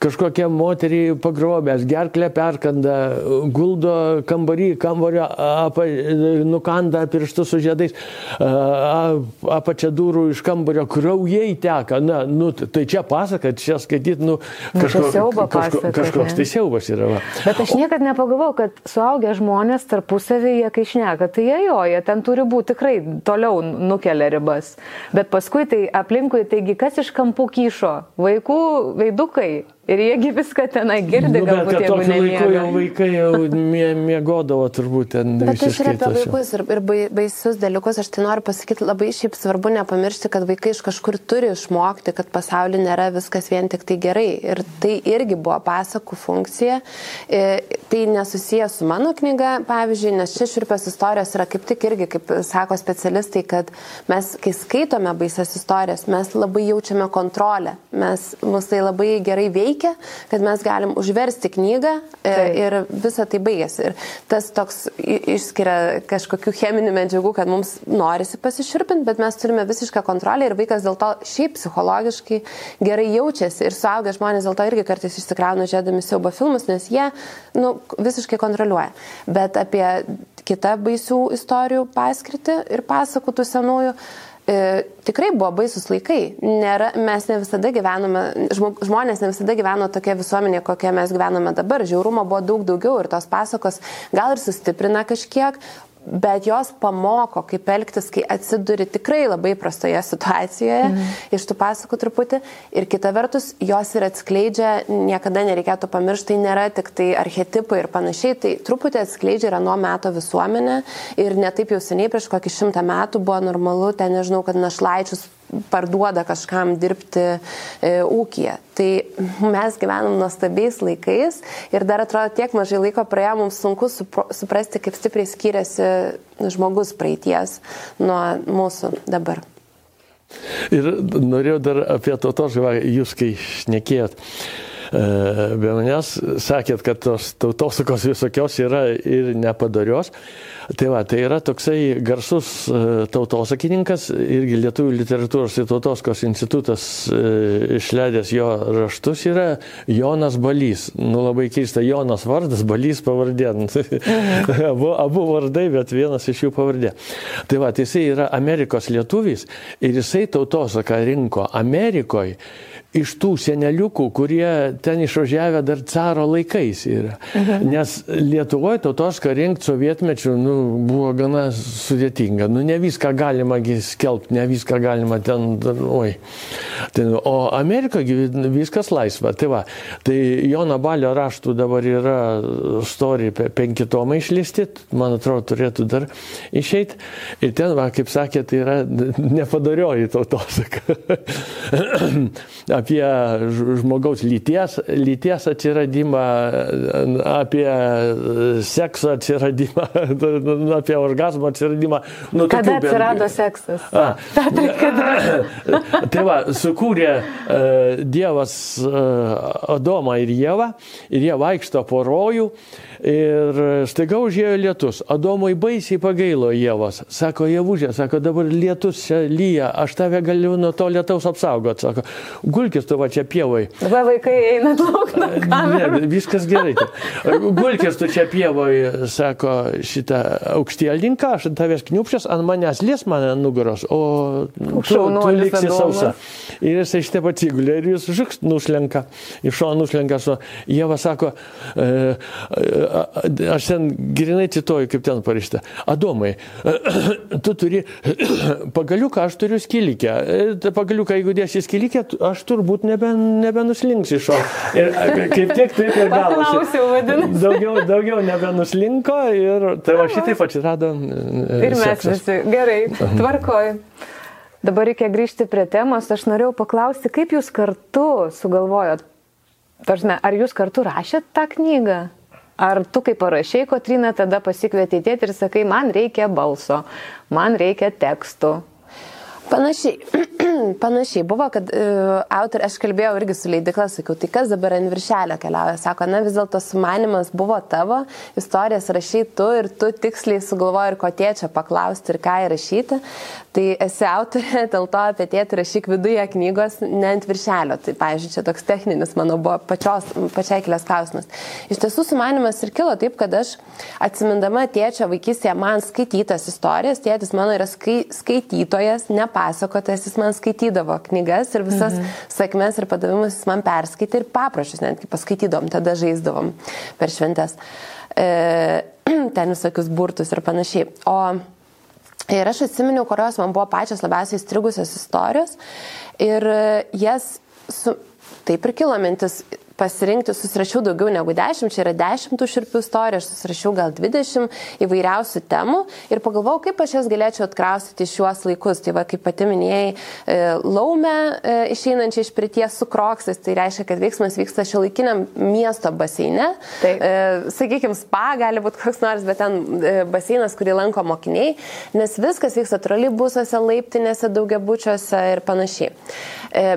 kažkokia moterį pagrobęs, gerklę perkanda, guldo kambarį, kambario apa, nukanda pirštus su žiedais, apačia durų iš kambario kraujai teka. Na, nu, tai čia pasaka, čia skaityti, nu, Kažko, siaubo kažko, kažkoks tai siaubas yra. Va. Bet aš niekad nepagalvojau, kad suaugę žmonės tarpusavyje, kai šneka, tai jie jo, jie ten turi būti tikrai toliau nukelia ribas. Bet paskui tai aplinkui, taigi kas iš kampų kyšo? Vaikų veidukai. Ir jiegi viską tenai girdi, nu, galbūt jeigu laiku jau vaikai jau mie, miegodavo turbūt ten. Bet tai yra apie vaikus ir, ir baisius dalykus, aš tai noriu pasakyti, labai šiaip svarbu nepamiršti, kad vaikai iš kažkur turi išmokti, kad pasaulyje nėra viskas vien tik tai gerai. Ir tai irgi buvo pasakų funkcija. E, tai nesusijęs su mano knyga, pavyzdžiui, nes čia širpios istorijos yra kaip tik irgi, kaip sako specialistai, kad mes, kai skaitome baisias istorijas, mes labai jaučiame kontrolę, mes, mus tai labai gerai veikia veikia, kad mes galim užversti knygą e, Taip. ir visa tai baigėsi. Ir tas toks išskiria kažkokių cheminių medžiagų, kad mums norisi pasiširpinti, bet mes turime visišką kontrolę ir vaikas dėl to šiaip psichologiškai gerai jaučiasi ir suaugę žmonės dėl to irgi kartais išsikrauna žiedami siaubo filmus, nes jie nu, visiškai kontroliuoja. Bet apie kitą baisių istorijų paskirtį ir pasakotų senųjų, E, tikrai buvo baisus laikai. Nėra, mes ne visada gyvenome, žmonės ne visada gyveno tokia visuomenė, kokia mes gyvename dabar. Žiaurumo buvo daug daugiau ir tos pasakos gal ir sustiprina kažkiek, bet jos pamoko, kaip elgtis, kai atsiduri tikrai labai prastoje situacijoje, mm. iš tų pasakų truputį. Ir kita vertus, jos ir atskleidžia, niekada nereikėtų pamiršti, tai nėra tik tai archetipai ir panašiai, tai truputį atskleidžia ir nuo meto visuomenę. Ir netaip jau seniai, prieš kokį šimtą metų buvo normalu, ten nežinau, kad našlaičius parduoda kažkam dirbti e, ūkiją. Tai mes gyvenam nuostabiais laikais ir dar atrodo tiek mažai laiko praėjo, mums sunku suprasti, kaip stipriai skiriasi žmogus praeities nuo mūsų dabar. Ir norėjau dar apie tautos, jūs kai šnekėjot. E, be manęs sakėt, kad tos tautosakos visokios yra ir nepadarios. Tai va, tai yra toksai garsus e, tautosakininkas, irgi Lietuvų literatūros ir tautoskos institutas e, išleidęs jo raštus yra Jonas Balys. Nu labai keista, Jonas vardas, Balys pavardė. Abu, abu vardai, bet vienas iš jų pavardė. Tai va, tai jisai yra Amerikos lietuvis ir jisai tautosaką rinko Amerikoje iš tų seneliukų, kurie ten išvažiavę dar caro laikais yra. Mhm. Nes Lietuvoje tautos karinkti sovietmečių nu, buvo gana sudėtinga. Nu, ne viską galima skelbti, ne viską galima ten, oi. Ten, o Amerikoje viskas laisva. Tai, va, tai Jono Balio raštų dabar yra story, penki tomai išlisti, man atrodo, turėtų dar išeiti. Ir ten, va, kaip sakė, tai yra nepadarioji tautosaka. apie žmogaus lyties, lyties atsiradimą, apie sekso atsiradimą, apie orgasmo atsiradimą. Nu, kada tokių, atsirado bet... seksas? A, tai, kada... tai va, sukūrė uh, Dievas uh, Adomą ir Jėvą ir jie vaikšto po rojų. Ir staiga užėjo lietus. Adomui baisiai pagailo Jėvos. Sako, Jėvužė, sako, dabar lietus čia lyja, aš tave galiu nuo to lietaus apsaugoti. Sako, gulkis tu va čia pievai. Va vaikai eina lauk nuo kamerų. Ne, viskas gerai. Gulkis tu čia pievai, sako, šitą aukštielninką, aš ant tavęs kniupšęs, ant manęs lies mane nugaros, o tu, tu liksi sausa. Ir jisai šitą atsigulė ir jūs žuks nušlenka, iš šono nušlenka. Jėva sako, e, aš ten grinai cituoju, kaip ten parašyta. Adomai, tu turi pagaliuką, aš turiu skilikę. Pagaliuką, jeigu dėsi skilikę, aš turbūt nebe, nebenuslinks iš šio. Ir kaip tik taip ir gavosi. Daugiau, daugiau nebenuslinko ir tai va šitaip atsirado. Ir mes seksas. visi. Gerai, tvarkoj. Dabar reikia grįžti prie temos. Aš norėjau paklausti, kaip jūs kartu sugalvojot, Tarsime, ar jūs kartu rašėt tą knygą? Ar tu kaip parašiai, Kotrina, tada pasikvietė tėti ir sakai, man reikia balso, man reikia tekstų. Panašiai, panašiai buvo, kad uh, autor, aš kalbėjau irgi su leidikla, sakiau, tai kas dabar ant viršelio keliauja, sako, na vis dėlto sumanimas buvo tavo, istorijas rašai tu ir tu tiksliai sugalvoji ir ko tėčia paklausti ir ką įrašyti, Tai esi autorė, dėl to apie tėtį rašyk viduje knygos, ne ant viršelio. Tai, pavyzdžiui, čia toks techninis mano buvo pačios, pačiai kilęs klausimas. Iš tiesų, sumanimas ir kilo taip, kad aš atsimindama tėčio vaikystėje man skaitytas istorijas, tėtis mano yra skai, skaitytojas, nepasakotas, jis man skaitydavo knygas ir visas mhm. sakmes ir padavimus jis man perskaitė ir paprašus netgi paskaitydom, tada žaisdavom per šventes. E, ten visokius burtus ir panašiai. O Ir aš atsiminiau, kurios man buvo pačios labiausiai strigusios istorijos ir jas, su, taip ir kilo mintis, pasirinkti, susirašiau daugiau negu 10, čia yra 10 tų širpių istorijų, aš susirašiau gal 20 įvairiausių temų ir pagalvojau, kaip aš jas galėčiau atkraustyti šiuos laikus. Tai va, kaip pati minėjai, e, laume e, išeinančią iš prities su kroksais, tai reiškia, kad veiksmas vyksta šio laikiniam miesto baseine. Taip. E, Sakykime, spa gali būti koks nors, bet ten baseinas, kurį lanko mokiniai, nes viskas vyksta troleibusuose, laiptinėse, daugiabučiuose ir panašiai.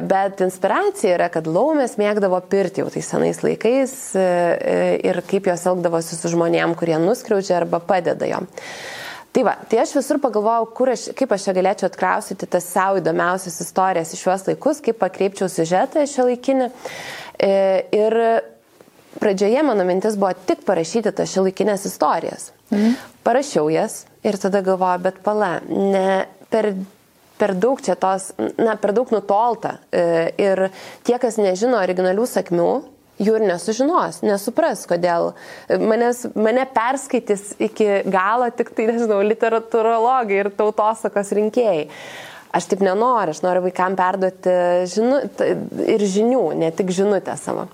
Bet inspiracija yra, kad laumės mėgdavo pirti jau tais senais laikais e, e, ir kaip jos elgdavosi su žmonėm, kurie nuskriaudžia arba padeda jom. Tai va, tai aš visur pagalvojau, aš, kaip aš čia galėčiau atkrausyti tas savo įdomiausias istorijas iš šiuos laikus, kaip pakreipčiau siužetą šio laikinį. E, ir pradžioje mano mintis buvo tik parašyti tas šiolaikinės istorijas. Mhm. Parašiau jas ir tada galvoju, bet pala, ne per per daug čia tos, na, per daug nutolta. E, ir tie, kas nežino originalių sakmių, jų ir nesužinos, nesupras, kodėl. Manęs, mane perskaitys iki galo tik tai, nežinau, literatūrologai ir tautosakos rinkėjai. Aš taip nenoriu, aš noriu vaikam perduoti žinu, ir žinių, ne tik žinutę savo.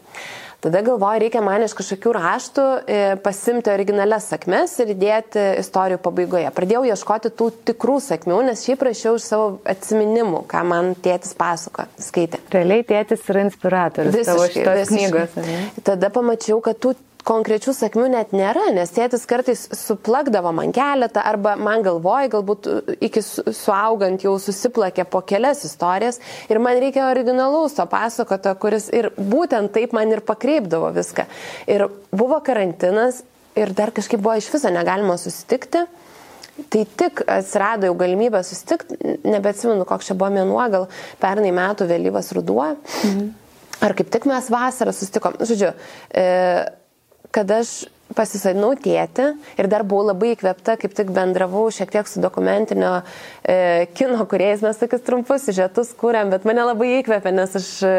Tada galvoju, reikia man iš kažkokių raštų e, pasimti originalias sakmes ir įdėti istorijų pabaigoje. Pradėjau ieškoti tų tikrų sakmių, nes šiaip prašiau iš savo atminimų, ką man tėtis pasako, skaitė. Realiai tėtis yra inspiratorius visiškai, tavo šitos visiškai. knygos. Tada pamačiau, kad tų konkrečių sakmių net nėra, nes tėtis kartais suplakdavo man keletą arba man galvoja, galbūt iki suaugant jau susiplakė po kelias istorijas ir man reikia originalaus to pasakoto, kuris ir būtent taip man ir pakreipdavo viską. Ir buvo karantinas ir dar kažkaip buvo iš viso negalima susitikti. Tai tik atsirado jau galimybė susitikti, nebeatsimenu, koks čia buvo mėnuo, gal pernai metų vėlyvas ruduo. Mhm. Ar kaip tik mes vasarą susitikom. Žodžiu, e, kad aš pasisadinau tėti ir dar buvau labai įkvepta, kaip tik bendravau šiek tiek su dokumentinio e, kino kuriejais, mes tokius trumpus žetus kūrėm, bet mane labai įkvepė, nes aš e,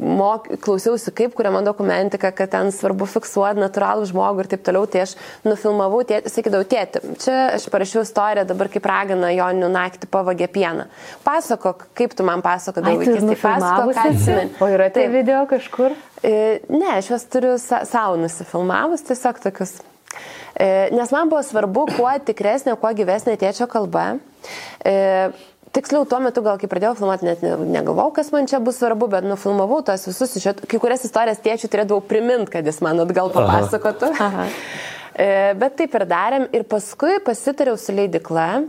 mok, klausiausi, kaip kuriama dokumentika, kad ten svarbu fiksuoti natūralų žmogų ir taip toliau, tai aš nufilmavau tėtį, sakydavau, tėti, čia aš parašiau istoriją dabar kaip ragina Joninių naktį pavagė pieną. Pasakok, kaip tu man pasakodavai vaikystėje, pasakok, ką atsimeni. O yra tai video kažkur? E, ne, aš juos turiu savo nusifilmavus, tiesiog tokius. E, nes man buvo svarbu, kuo tikresnė, kuo gyvesnė tėčio kalba. E, tiksliau, tuo metu gal kai pradėjau filmuoti, net negalvojau, kas man čia bus svarbu, bet nufilmavau tos visus, kai kurias istorijas tėčių turėdavau priminti, kad jis man atgal papasakotų. Aha. Aha. Bet taip ir darėm ir paskui pasitariau su leidikla,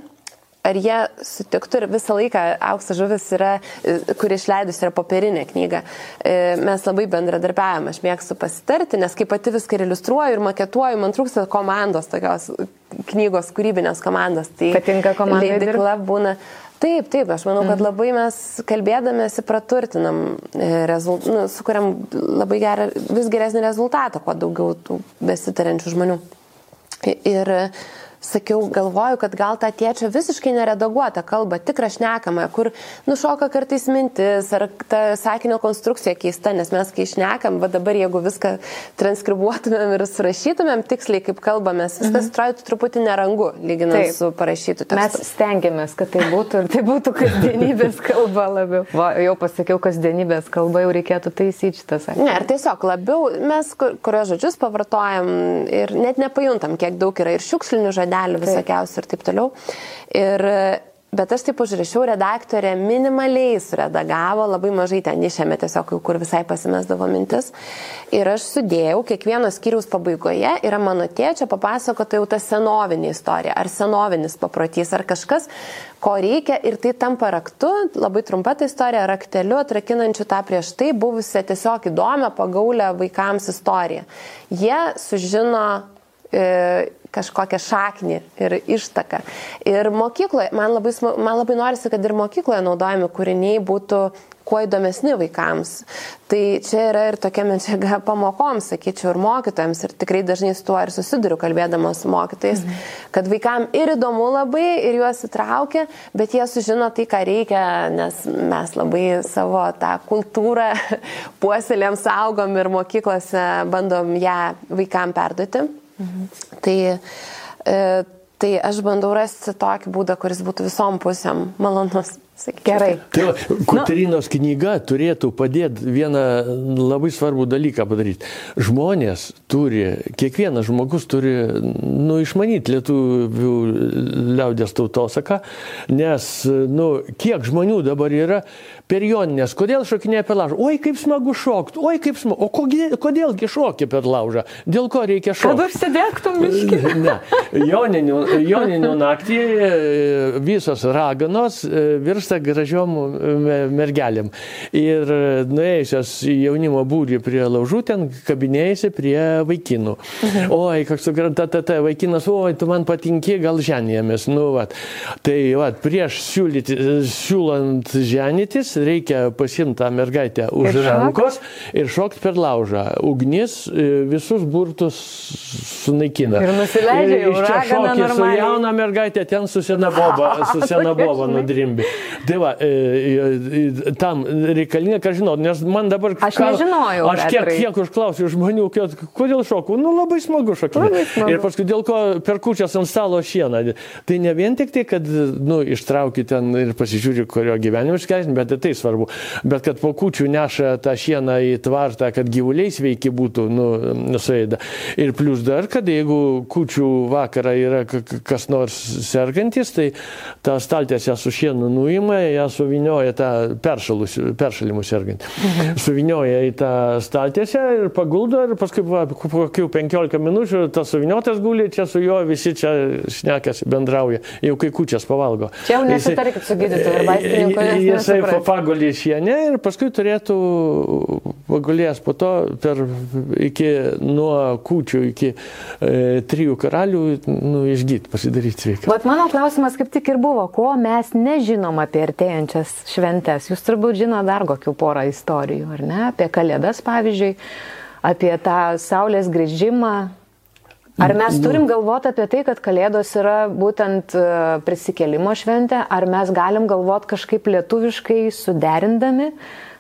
ar jie sutiktų ir visą laiką aukso žuvis yra, e, kuri išleidus yra popierinė knyga. E, mes labai bendradarbiavame, aš mėgstu pasitarti, nes kaip pati viską ir iliustruoju ir maketuoju, man trūksta komandos, tokios knygos, kūrybinės komandos. Tai Patinka komanda. Leidikla būna. Taip, taip, aš manau, kad mhm. labai mes kalbėdamėsi praturtinam, e, rezult, nu, sukuriam labai gerą, vis geresnį rezultatą, kuo daugiau tų besitarančių žmonių. Ir sakiau, galvoju, kad gal tą tėčio visiškai neredaguotą kalbą, tik rašnekamą, kur nušoka kartais mintis ar ta sakinio konstrukcija keista, nes mes kai išnekam, va dabar jeigu viską transkribuotumėm ir surašytumėm tiksliai, kaip kalbamės, viskas mhm. atrodytų truputį nerangu, lyginant Taip. su parašytu tekstu. Mes stengiamės, kad tai būtų ir tai būtų kasdienybės kalba labiau. Va, jau pasakiau, kasdienybės kalba jau reikėtų taisyti šitą sakinį. Ne, ar tiesiog labiau mes kurios žodžius pavartojam ir net nepajuntam, kiek daug yra ir šiukšlinių žodžių žodelių visokiausių ir taip toliau. Ir Bet aš taip užrašiau, redaktorė minimaliai suredagavo, labai mažai ten išėmė tiesiog, kur visai pasimesdavo mintis. Ir aš sudėjau, kiekvieno skyriaus pabaigoje yra mano tėčio papasakota jau ta senovinė istorija, ar senovinis paprotys, ar kažkas, ko reikia. Ir tai tampa raktu, labai trumpa ta istorija, rakteliu atrakinančiu tą prieš tai buvusią tiesiog įdomią, pagaulę vaikams istoriją. Jie sužino kažkokią šaknį ir ištaką. Ir mokykloje, man labai, man labai norisi, kad ir mokykloje naudojami kūriniai būtų kuo įdomesni vaikams. Tai čia yra ir tokia medžiaga pamokoms, sakyčiau, ir mokytojams. Ir tikrai dažnai su tuo ir susiduriu kalbėdamas su mokytais, mhm. kad vaikam ir įdomu labai, ir juos įtraukia, bet jie sužino tai, ką reikia, nes mes labai savo tą kultūrą puoselėm, saugom ir mokyklose bandom ją vaikam perduoti. Mhm. Tai, e, tai aš bandau rasti tokį būdą, kuris būtų visom pusėm malonus. Sakyčiau. Gerai. Tai va, Kuterinos nu. knyga turėtų padėti vieną labai svarbų dalyką padaryti. Žmonės turi, kiekvienas žmogus turi, nu, išmanyti lietuvių liaudės tautosaką, nes, nu, kiek žmonių dabar yra per joninės, kodėl šokinėja per laužą, oi kaip smagu šokti, oi kaip smagu, o kodėl, kodėlgi šoki per laužą, dėl ko reikia šokti. Kad užsidegtum miškį. ne, joninių, joninių naktį e, visos raganos e, virsta virsta gražiom mergelėm. Ir nuėjusios į jaunimo būrį prie laužų, ten kabinėjasi prie vaikinų. Mhm. Oi, koks tu ta, ta, ta vaikinas, oi, tu man patinki, gal ženijamės. Nu, vat. Tai vat, prieš siūlyti, siūlant ženytis, reikia pasimti tą mergaitę už ir rankos ir šokti per laužą. Ugnis e, visus burtus sunaikina. Ir nusileidžia jau. Iš čia šokį su jauna mergaitė, ten su sena boba, su sena boba nudrimbi. Tai va, e, e, tam reikalinga, ką žinau, nes man dabar... Aš ką, nežinojau. Aš kiek, kiek užklausiu žmonių, kad, kodėl šoku, nu labai smagu šokti. Ir paskui dėl ko per kučias ant stalo šieną. Tai ne vien tik tai, kad, nu, ištrauki ten ir pasižiūri, kurio gyvenimo iškeisin, bet tai svarbu. Bet kad po kučių neša tą šieną į tvartą, kad gyvuliai sveiki būtų, nu, suėda. Ir plus dar, kad jeigu kučių vakarą yra kas nors sergantis, tai tą staltėse su šienu nuima paima, ją suvinioja tą peršalimų sergantį. Mhm. Suvinioja į tą staltiesę ir paguldo ir paskui po kokių 15 minučių tas suviniotas guli, čia su juo visi čia šnekasi, bendrauja, jau kai kučias pavalgo. Čia jau nesitarkit su gydytoju ar vaistininku. Jisai pagulė šienę ir paskui turėtų pagulės po to per iki nuo kūčių iki e, trijų karalių nu, išgyti, pasidaryti sveiką. Vat mano klausimas kaip tik ir buvo, ko mes nežinom apie apie artėjančias šventes. Jūs turbūt žino dar kokių porą istorijų, ar ne? Apie kalėdas, pavyzdžiui, apie tą saulės grįžimą, Ar mes turim galvoti apie tai, kad Kalėdos yra būtent e, prisikelimo šventė, ar mes galim galvoti kažkaip lietuviškai suderindami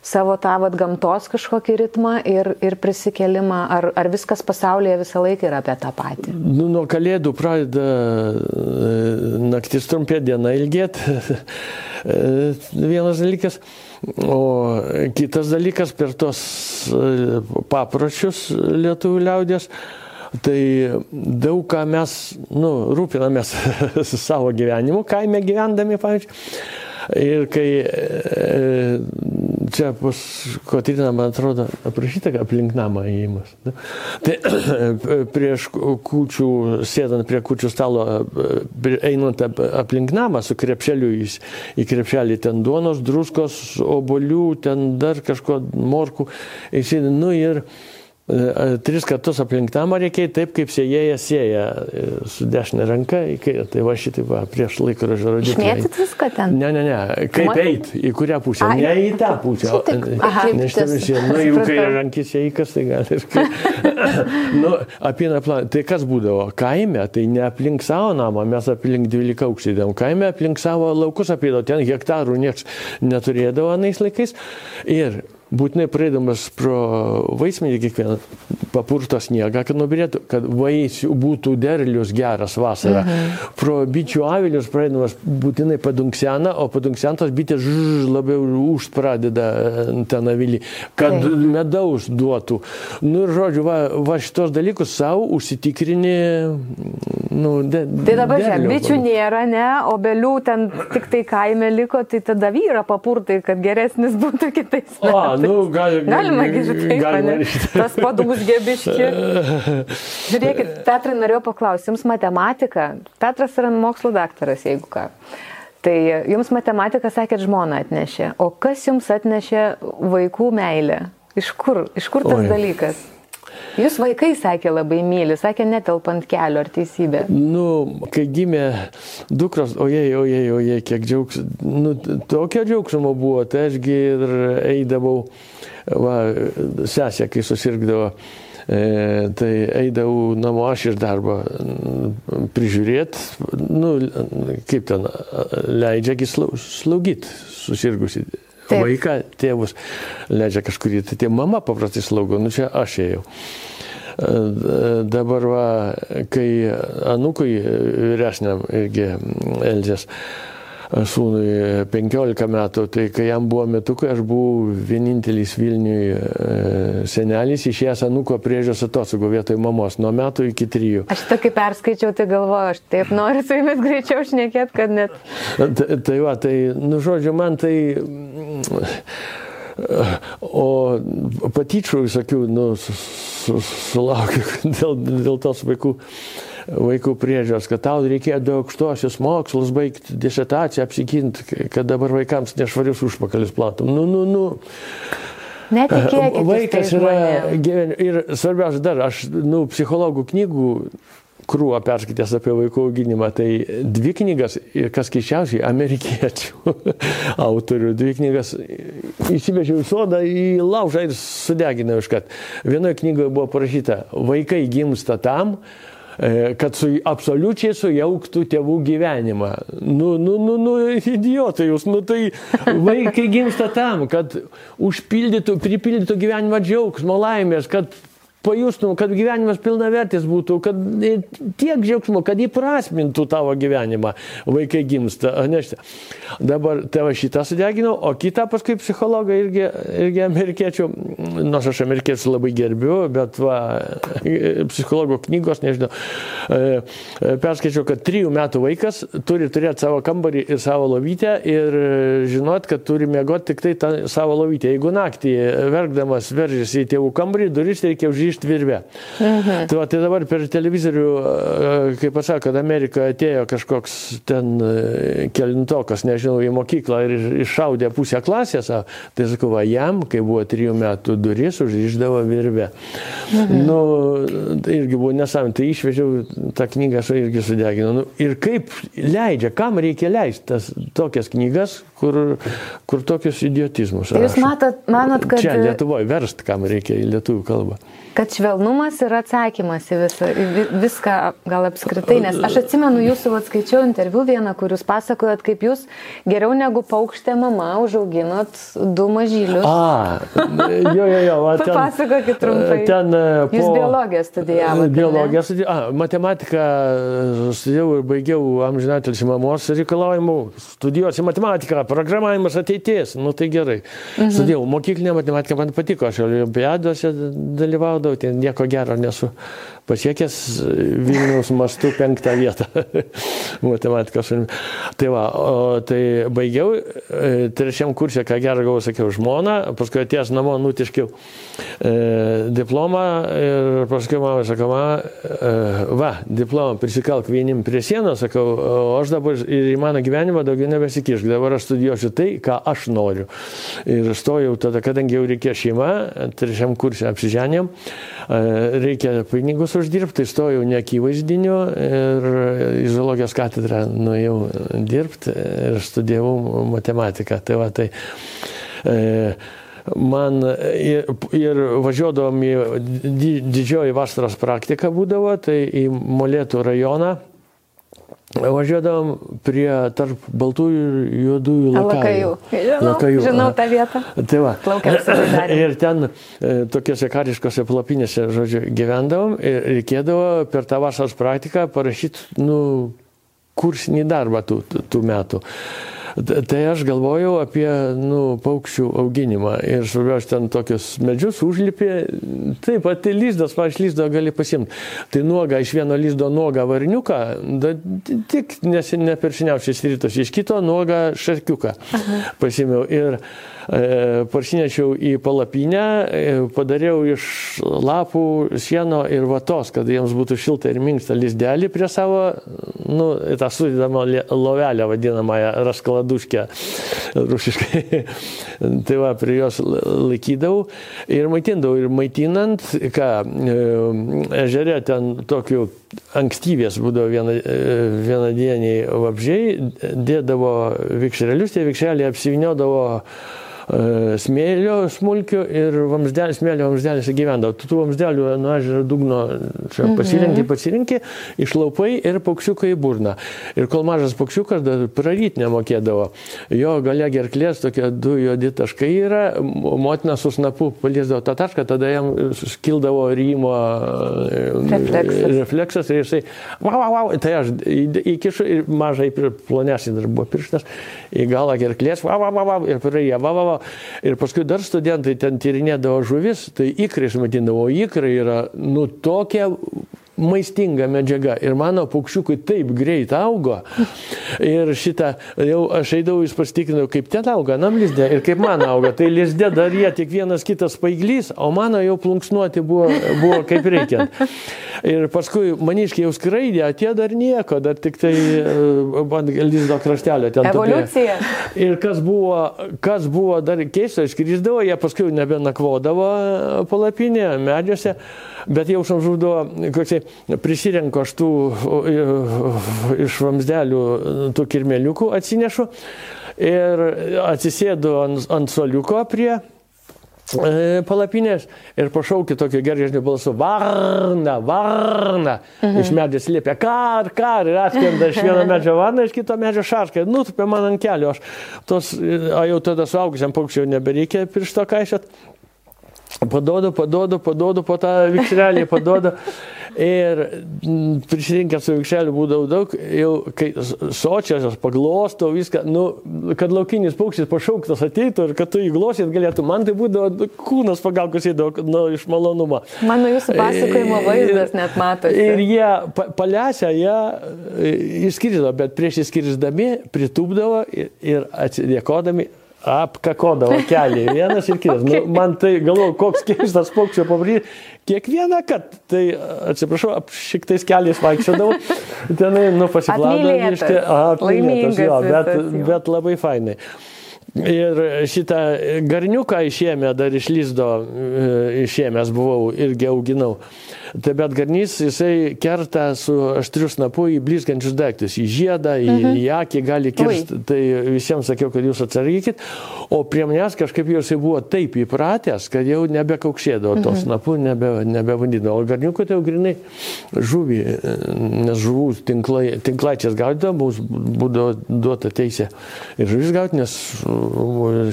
savo tą vat, gamtos kažkokį ritmą ir, ir prisikelimą, ar, ar viskas pasaulyje visą laiką yra apie tą patį? Nu, nuo Kalėdų pradeda e, naktis trumpė diena ilgėti. Vienas dalykas. O kitas dalykas per tos e, papročius lietuvių liaudės Tai daug ką mes nu, rūpinamės savo gyvenimu, kaime gyvendami, pavyzdžiui. Ir kai e, čia pas Kotrina, man atrodo, aprašyta aplink namą įėjimas. Tai prieš kučių, sėdant prie kučių stalo, e, einant aplink namą su krepšeliu į, į krepšelį, ten duonos, druskos, obolių, ten dar kažko morkų, įsėdant, nu ir tris kartus aplink namą reikia taip, kaip sėjėjas sėja e, su dešinė ranka, tai va šitai va, prieš laikrodžio rodiklį. Išmėtyt viską ten? Ne, ne, ne, kaip eit, į kurią pusę, Ai. ne į tą pusę. Nes tai visi, nu, jeigu kai rankis įkas, tai gali ir kaip. nu, apina plan, tai kas būdavo, kaime, tai ne aplink savo namą, mes aplink 12 aukštydėm, kaime aplink savo laukus apėdavo, ten hektarų niekas neturėdavo anais laikais. Ir būtinai praeidamas pro vaismenį kiekvieną papurto sniegą, kad nubirėtų, kad vaisių būtų derlius geras vasarą. Mhm. Pro bičių avilius praeidamas būtinai padunksena, o padunksiantos bitės žž, labiau už pradeda e, ten avilį, kad tai. medaus duotų. Nu ir žodžiu, va, va šitos dalykus savo užsitikrini. Nu, de, tai dabar žiūrėk, bičių nėra, ne, obelių ten tik tai kaime liko, tai tada vyra papurtai, kad geresnis būtų kitais. O, nu, gal, galima girdėti taip, galima, tas padumus gebiški. Žiūrėkit, Petrai norėjau paklausti, jums matematika, Petras yra mokslo daktaras, jeigu ką. Tai jums matematika, sakėt, žmona atnešė. O kas jums atnešė vaikų meilę? Iš kur, iš kur tas Oi. dalykas? Jūs vaikai sakė labai myli, sakė netelpant kelio, ar teisybė? Nu, kai gimė dukros, ojei, ojei, ojei, kiek džiaugsmo, nu, tokio džiaugsmo buvo, tai ašgi ir eidavau, va, sesė, kai susirgdavo. E, tai eidavau namo aš iš darbo prižiūrėti, nu, kaip ten leidžiagi slaugyti susirgusi Taip. vaiką, tėvus leidžia kažkurį, tai tie mama paprastai slaugo, nu čia aš ėjau. E, dabar, va, kai anukui vyresniam irgi Elzės sūnui 15 metų, tai kai jam buvo metukai, aš buvau vienintelis Vilniui e, senelis išėjęs anuko priežios atostogų vietoj mamos nuo metų iki trijų. Aš tokį perskaičiau, tai galvoju, aš taip noriu su jumis greičiau šnekėti, kad net. Tai, tai va, tai, nu žodžiu, man tai... O patyčių visokių, nu, sulaukiu dėl, dėl tos vaikų vaikų priežiūros, kad tau reikėjo aukštosios mokslus baigti, disertaciją apsiginti, kad dabar vaikams nešvarius užpakalis platum. Nu, nu, nu. Netikėkite. Vaikas yra gyvenime. Ir svarbiausia dar, aš, nu, psichologų knygų krūvą perskaitęs apie vaikų auginimą, tai dvi knygas, kas keiščiausiai, amerikiečių autorių, dvi knygas įsivežiau į sodą, į laužą ir sudeginau iš kad. Vienoje knygoje buvo parašyta, vaikai gimsta tam, E, kad su, absoliučiai sujauktų tėvų gyvenimą. Nu, nu, nu, nu, idiotai jūs, nu tai vaikai gimsta tam, kad užpildytų, pripildytų gyvenimą džiaugsmo, laimės, kad pajustum, kad gyvenimas pilnavertis būtų, kad tiek džiaugsmo, kad įprasmintų tavo gyvenimą. Vaikai gimsta. Nešti. Dabar tėvą šitą sudeginau, o kitą paskui psichologą irgi, irgi amerikiečių, nors aš amerikiečių labai gerbiu, bet va, psichologo knygos, nežinau, e, perskaičiau, kad trijų metų vaikas turi turėti savo kambarį ir savo lovytę ir žinot, kad turi mėgoti tik tai tą savo lovytę. Jeigu naktį verkdamas veržėsi į tėvų kambarį, duris reikia užžiūrėti grįžti virvę. Mhm. Tai, va, tai dabar per televizorių, kaip pasako, kad Amerika atėjo kažkoks ten kelintokas, nežinau, į mokyklą ir iššaudė pusę klasės, tai sakau, va, jam, kai buvo trijų metų duris, užriždavo virvę. Mhm. Nu, tai irgi buvo nesąmonė, tai išvežiau tą knygą, aš irgi sudeginau. Nu, ir kaip leidžia, kam reikia leisti tas tokias knygas, kur, kur tokius idiotizmus. Tai jūs matot, manot, kad... Čia Lietuvoje verst, kam reikia į lietuvių kalbą kad švelnumas yra atsakymas į visą, į vi- viską, gal apskritai, nes aš atsimenu jūsų, atskaičiau interviu vieną, kur jūs pasakojot, kaip jūs geriau negu paukštė mama užauginot du mažylius. A, jo, jo, jo. va, ten- Papasakokit trumpai. Ten e, po... Jūs biologiją studijavote? Biologiją studijavau. Matematiką studijavau ir baigiau amžinatelį mamos reikalavimų. Studijuosi matematiką, programavimas ateities. Nu tai gerai. Mhm. Studijavau mokyklinę matematiką, man patiko. Aš olimpiadose dalyvaudavau, ten nieko gero nesu pasiekęs Vilniaus mastų penktą vietą matematikos. Tai va, o, tai baigiau, e, trečiam kursė, ką gerą gavau, sakiau, žmoną, paskui atėjęs namo nutiškiau e, diplomą ir paskui mama sakau, mama, e, va, diplomą prisikalk vienim prie sienos, sakau, o aš dabar ir į mano gyvenimą daugiau nebesikišk, dabar aš studijuosiu tai, ką aš noriu. Ir stojau tada, kadangi jau reikėjo šeima, trečiam kursė apsiženėm, e, reikia pinigus uždirbti, tai stojau neakivaizdiniu ir į zoologijos katedrą nuėjau dirbti ir studijavau matematiką. Tai va, tai, e, man ir, ir važiuodavom į di, didžioji vasaros praktika būdavo, tai į Molėtų rajoną. Važiuodavom prie tarp baltųjų ir juodųjų Lakajų. lakajų. Žinau, žinau aha. tą vietą. Tai va. Ir ten e, tokiuose kariškose palapinėse, žodžiu, gyvendavom ir reikėdavo per tą vasaros praktiką parašyti, nu, kursinį darbą tų, tų- tų metų. T- Tai aš galvojau apie nu, paukščių auginimą ir svarbiausia ten tokius medžius užlipė, taip pat lyzdas, va, iš lyzdo gali pasimti. Tai nuoga iš vieno lyzdo nuoga varniuką, da, tik nes, ne per seniausiais rytus, iš kito nuoga šarkiuką pasimiau. Ir parsinešiau į palapinę, e, padariau iš lapų, sieno ir vatos, kad jiems būtų šilta ir minkšta lizdelį prie savo, nu, tą sudėdamą lovelę vadinamąją raskaladuškę rusiškai. tai va, prie jos la- laikydavau ir maitindavau. Ir maitinant, ką, e, ežere ten tokiu ankstyvės būdavo viena, e, vienadieniai vabžiai, dėdavo vikšrelius, tie vikšreliai apsiviniodavo smėlio smulkių ir vamsdelį, smėlio vamsdelėse gyvendavo. Tu tų vamsdelių nuo ežero dugno čia pasirinkti, pasirinkti, išlaupai ir paukščiukai į burną. Ir kol mažas paukščiukas dar praryt nemokėdavo, jo gale gerklės tokie du juodi taškai yra, mo- motina su snapu paliesdavo tą tašką, tada jam skildavo rymo e, Refleksas. refleksas ir jisai, wow, wow, wow, tai aš įkišu ir mažai plonesnį dar buvo pirštas, į galą gerklės, wow, wow, wow, ir praėjo, wow, wow, wow. Ir paskui dar studentai ten tyrinėdavo žuvis, tai ikrai matindavo, ikrai yra, nu, tokia maistinga medžiaga. Ir mano paukščiukai taip greit augo. Ir šitą, jau aš eidavau, jūs pasitikinau, kaip ten auga, nam lizdė ir kaip man auga. Tai lizdė dar jie tik vienas kitas paiglys, o mano jau plunksnuoti buvo, buvo kaip reikiant. Ir paskui maniškiai jau skraidė, atėjo dar nieko, dar tik tai e, ant lizdo kraštelio ten. Evoliucija. Ir kas buvo, kas buvo dar keista, iškrisdavo, jie paskui nebenakvodavo palapinėje, medžiuose, bet jau žudavo, koksai prisirenku aš tų iš vamsdelių tų kirmeliukų atsinešu ir atsisėdu ant, ant soliuko prie e, palapinės ir pašaukė tokio geržesnio balsu, varna, varna. Mhm. Iš medžio slėpė, kar, kar, ir atskrenda iš vieno medžio varna, iš kito medžio šarka, nutupė man ant kelio. Aš tos, a jau tada suaugusiam paukščiui nebereikia piršto kaišėt. Padodu, padodu, padodu po tą vikšrelį, padodu. Ir mm, prisirinkęs su vikšreliu būdavo daug, jau kai sočias, aš paglostau viską, nu, kad laukinis paukštis pašauktas ateitų ir kad tu įglosit galėtų, man tai būdavo nu, kūnas pagalkus įdavo nu, iš malonumo. Mano jūsų pasakojimo vaizdas net matosi. Ir jie pa, palesę, jie e, išskrisdavo, bet prieš išskrisdami pritūpdavo ir, ir atsidėkodami apkakodavo kelią vienas ir kitas. Nu, man tai galvoju, koks keistas paukščio pabrys. Kiekvieną kartą, tai atsiprašau, šiktais keliais vaikščiodavau, tenai, nu, pasiplavdavau. Apmylėtas, laimingas jo, bet, bet labai fainai. Ir šitą garniuką išėmė, dar iš lizdo e, išėmęs buvau irgi auginau. Tai bet garnys jisai kerta su aštriu snapu į blizgančius daiktus, į žiedą, į, mhm. į akį gali kirsti. Tai visiems sakiau, kad jūs atsargykit. O prie manęs kažkaip jau jisai buvo taip įpratęs, kad jau nebekaukšėdavo mhm. to snapu, nebe, nebevandydavo. O garniukų tai jau grinai žuvį, nes žuvų tinklai, tinklaičias gaudavo, mums būdavo duota teisė ir žuvis gauti, nes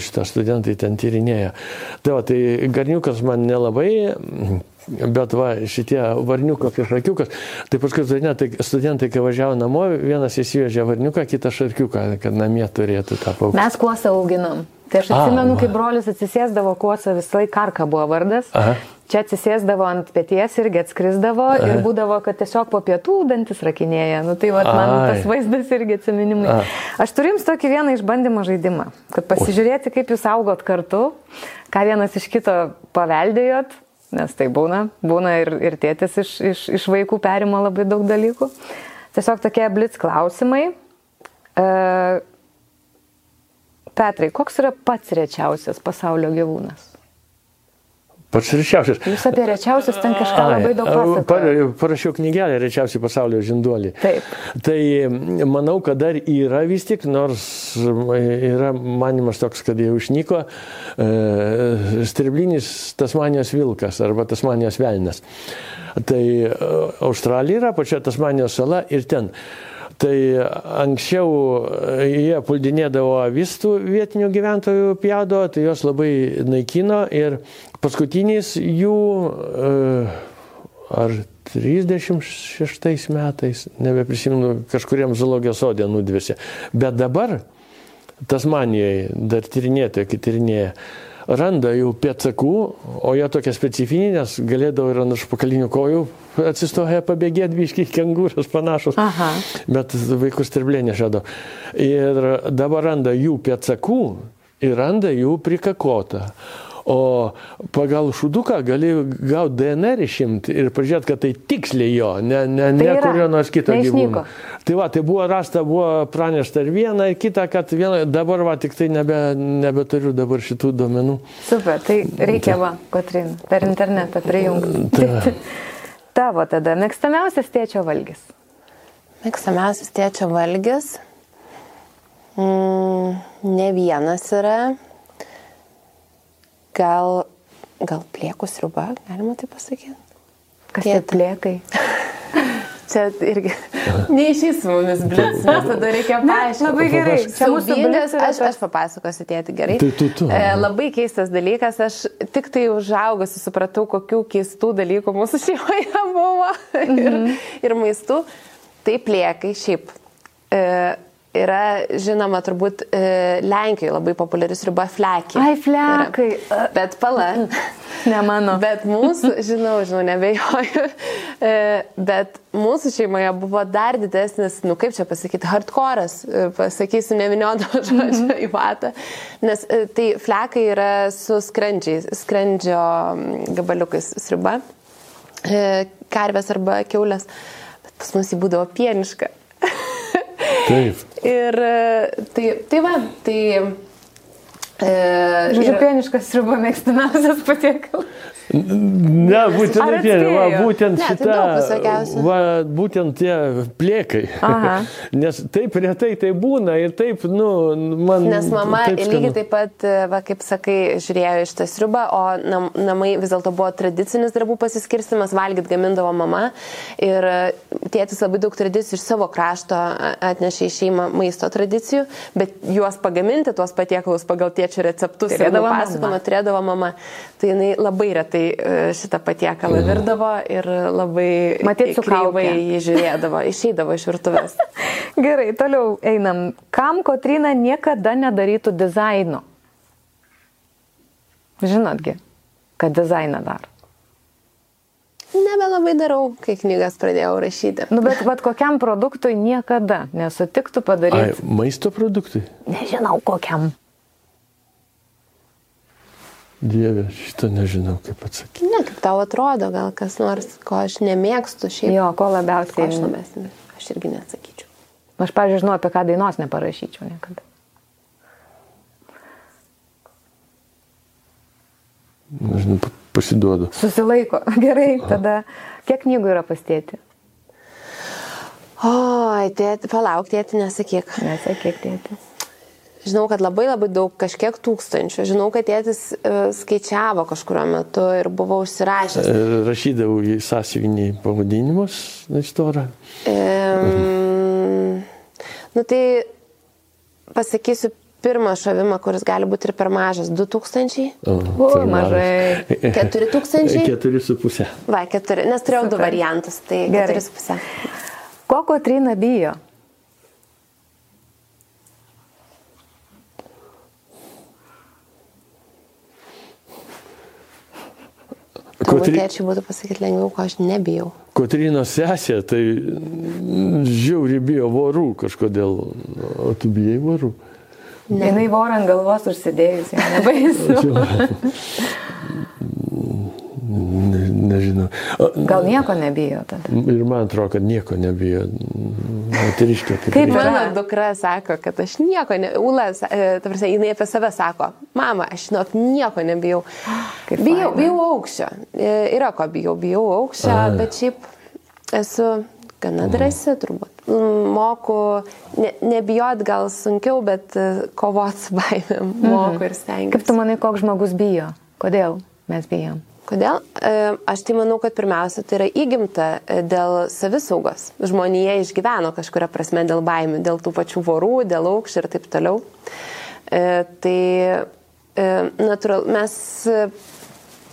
šitą studentai ten tyrinėja. Tai, va, tai garniukas man nelabai Bet va, šitie varniukas ir šarkiukas, tai paskui studentai, studentai, kai važiavo namo, vienas įsivežė varniuką, kitas šarkiuką, kad namie turėtų tą paukštį. Mes kuosą auginam. Tai aš atsimenu, kai brolius atsisėsdavo kuosą, visą laiką karka buvo vardas. Aha. Čia atsisėsdavo ant pėties irgi atskrisdavo ir būdavo, kad tiesiog po pietų dantis rakinėja. Nu, tai va, man Ai. tas vaizdas irgi atsiminimai. Ai. Aš turiu jums tokį vieną išbandymą žaidimą, kad pasižiūrėti, kaip jūs augot kartu, ką vienas iš kito paveldėjot nes tai būna, būna ir, ir tėtis iš, iš, iš vaikų perima labai daug dalykų. Tiesiog tokie blitz klausimai. E, Petrai, koks yra pats rečiausias pasaulio gyvūnas? Pats rečiausias. Jūs apie rečiausius ten kažką Ai, labai daug pasakojate. Parašiau knygelę rečiausiai pasaulio žinduolį. Taip. Tai manau, kad dar yra vis tik, nors yra manimas toks, kad jau išnyko e, striblinis Tasmanijos vilkas arba Tasmanijos velnas. Tai e, Australija yra pačia Tasmanijos sala ir ten. Tai anksčiau jie puldinėdavo avistų vietinių gyventojų pjado, tai jos labai naikino ir paskutinis jų ar 36 metais, nebeprisimenu, kažkuriam zoologijos sodė nudvėsi. Bet dabar Tasmanijoje dar tyrinėtojai, kai tyrinėja, randa jų pėtsakų, o jie tokie specifiniai, nes galėdavo ir ant užpakalinių kojų atsistoję pabėgėti, biškiai kengūros panašus. Aha. Bet vaikus sterblė nežado. Ir dabar randa jų pėtsakų ir randa jų prikakotą. O pagal šuduką gali gauti DNR išimti ir pažiūrėti, kad tai tiksliai jo, ne, ne, tai ne kurio nors kito gyvūno. Tai va, tai buvo rasta, buvo pranešta ir viena, ir kita, kad viena, dabar va, tik tai nebe, nebeturiu dabar šitų duomenų. Super, tai reikia ta. va, Kotrin, per internetą prijungti. Ta. Tavo tada mėgstamiausias tėčio valgis. Mėgstamiausias tėčio valgis. Mm, ne vienas yra gal, gal pliekų sriuba, galima tai pasakyti. Kas tie pliekai? Čia irgi neišys mumis blitz, nes tada reikia paaiškinti. Labai gerai. Čia mūsų blitz, aš, aš papasakosiu tėti gerai. Tai tu, tu. E, labai keistas dalykas, aš tik tai užaugusi supratau, kokių keistų dalykų mūsų šeimoje buvo ir, mm -hmm. ir maistų. Tai pliekai šiaip. E, yra žinoma turbūt e, Lenkijoje labai populiari sriuba flekė. Ai, flekai. Yra. Bet pala. Ne mano. Bet mūsų, žinau, žinau, nebejoju, e, bet mūsų šeimoje buvo dar didesnis, nu kaip čia pasakyti, hardcore'as, e, pasakysiu, neviniodama žodžio mm -hmm. į vatą. Nes e, tai flekai yra su skrandžiais, skrandžio gabaliukais sriuba, e, karvės arba keulės. Bet pas mus jį būdavo pieniška. Taip. Ir tai, tai va, tai... E, Žodžiu, pieniškas sriuba mėgstamiausias patiekalas. Ne, būtent tie, va, būtent ne, tai šita, tai va, būtent tie plėkai. Aha. Nes taip retai tai būna ir taip, nu, man. Nes mama lygiai taip pat, va, kaip sakai, žiūrėjo iš tą sriubą, o nam, namai vis dėlto buvo tradicinis darbų pasiskirstimas, valgyt gamindavo mama ir tėtis labai daug tradicijų iš savo krašto atnešė į šeimą maisto tradicijų, bet juos pagaminti, tuos patiekalus pagal tėčio receptus, turėdavo pasakojimą, turėdavo mama. Tai jinai labai retai tai e, šitą patiekalą virdavo ir labai Matyt, sukauvai jį žiūrėdavo, išeidavo iš virtuvės. Gerai, toliau einam. Kam Kotrina niekada nedarytų dizaino? Žinotgi, kad dizainą daro. Nebelabai darau, kai knygas pradėjau rašyti. Nu, bet, bet kokiam produktui niekada nesutiktų padaryti. Ai, maisto produktui? Nežinau, kokiam. Dieve, šitą nežinau, kaip atsakyti. Ne, kaip tau atrodo, gal kas nors, ko aš nemėgstu šiaip. Jo, ko labiausiai. Ko aš, namės, aš irgi neatsakyčiau. Aš, pavyzdžiui, žinau, apie ką dainos neparašyčiau niekada. Nežinau, pasiduodu. Susilaiko. Gerai, tada kiek knygų yra pastėti? O, tėti, palauk, tėti, nesakyk. Nesakyk, tėti. Žinau, kad labai labai daug, kažkiek tūkstančių. Žinau, kad tėtis e, skaičiavo kažkurio metu ir buvo užsirašęs. E, Rašydavau į sąsiuvinį pavadinimus na, istorą. Um, nu tai pasakysiu pirmą šovimą, kuris gali būti ir per mažas. 2000? O, Oi, tai mažai. 4000? Keturi su pusė. Va, keturi, nes turėjau du Super. variantus, tai Gerai. keturi su pusė. Ko Kotrina bijo? Turbūt Kotry... tėčiai būtų pasakyti lengviau, ko aš nebijau. Kotrinos sesė, tai žiauri bijo vorų kažkodėl. O tu bijai vorų? Ne. Jinai vorą ant galvos užsidėjus, jau nebaisu. Ne, nežinau. O, Gal nieko nebijo tada? Ir man atrodo, kad nieko nebijo. Moteriškė kaip. Kaip? Mano dukra sako, kad aš nieko, ne... Ula, e, ta prasme, jinai apie save sako, mama, aš žinok, nieko nebijau. Kaip Bijau, faina. bijau aukščio. E, Yra ko bijau, bijau aukščio, Ai. bet šiaip esu gana drąsi turbūt. Moku, ne, nebijot gal sunkiau, bet e, kovot su baimėm moku ir Kaip stengiuosi. tu manai, koks žmogus bijo? Kodėl mes bijom? Kodėl? E, Aš tai manau, kad pirmiausia tai yra įgimta e, dėl savisaugos. Žmonija išgyveno kažkuria prasme dėl baimių, dėl tų pačių vorų, dėl aukščių ir taip toliau. E, Tai natūral, mes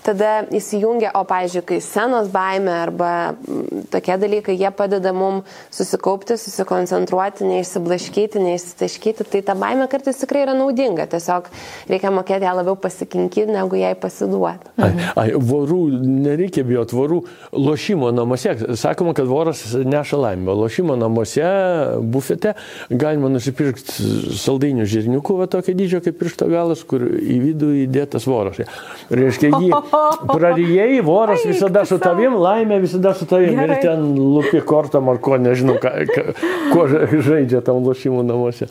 tada įsijungia, o, pavyzdžiui, kai senos baime arba mm, tokie dalykai, jie padeda mums susikaupti, susikoncentruoti, neišsiblaškyti, neišsitaškyti, tai ta baime kartais tikrai yra naudinga. Tiesiog reikia mokėti ją labiau pasikinkyti, negu jai pasiduoti. Ai, ai, vorų nereikia bijoti, vorų lošimo namuose. Sakoma, kad voras neša laimę. Lošimo namuose, bufete, galima nusipirkti saldainių žirniukų, va tokio dydžio kaip piršto galas, kur į vidų įdėtas voras. Reiškia, jį prarijai, voras Eik visada su tavim, laimė visada su tavim. Ir Gerai. ten lupi kortom ar ko, nežinau, ką, ką, kuo ža- žaidžia tam lošimų namuose.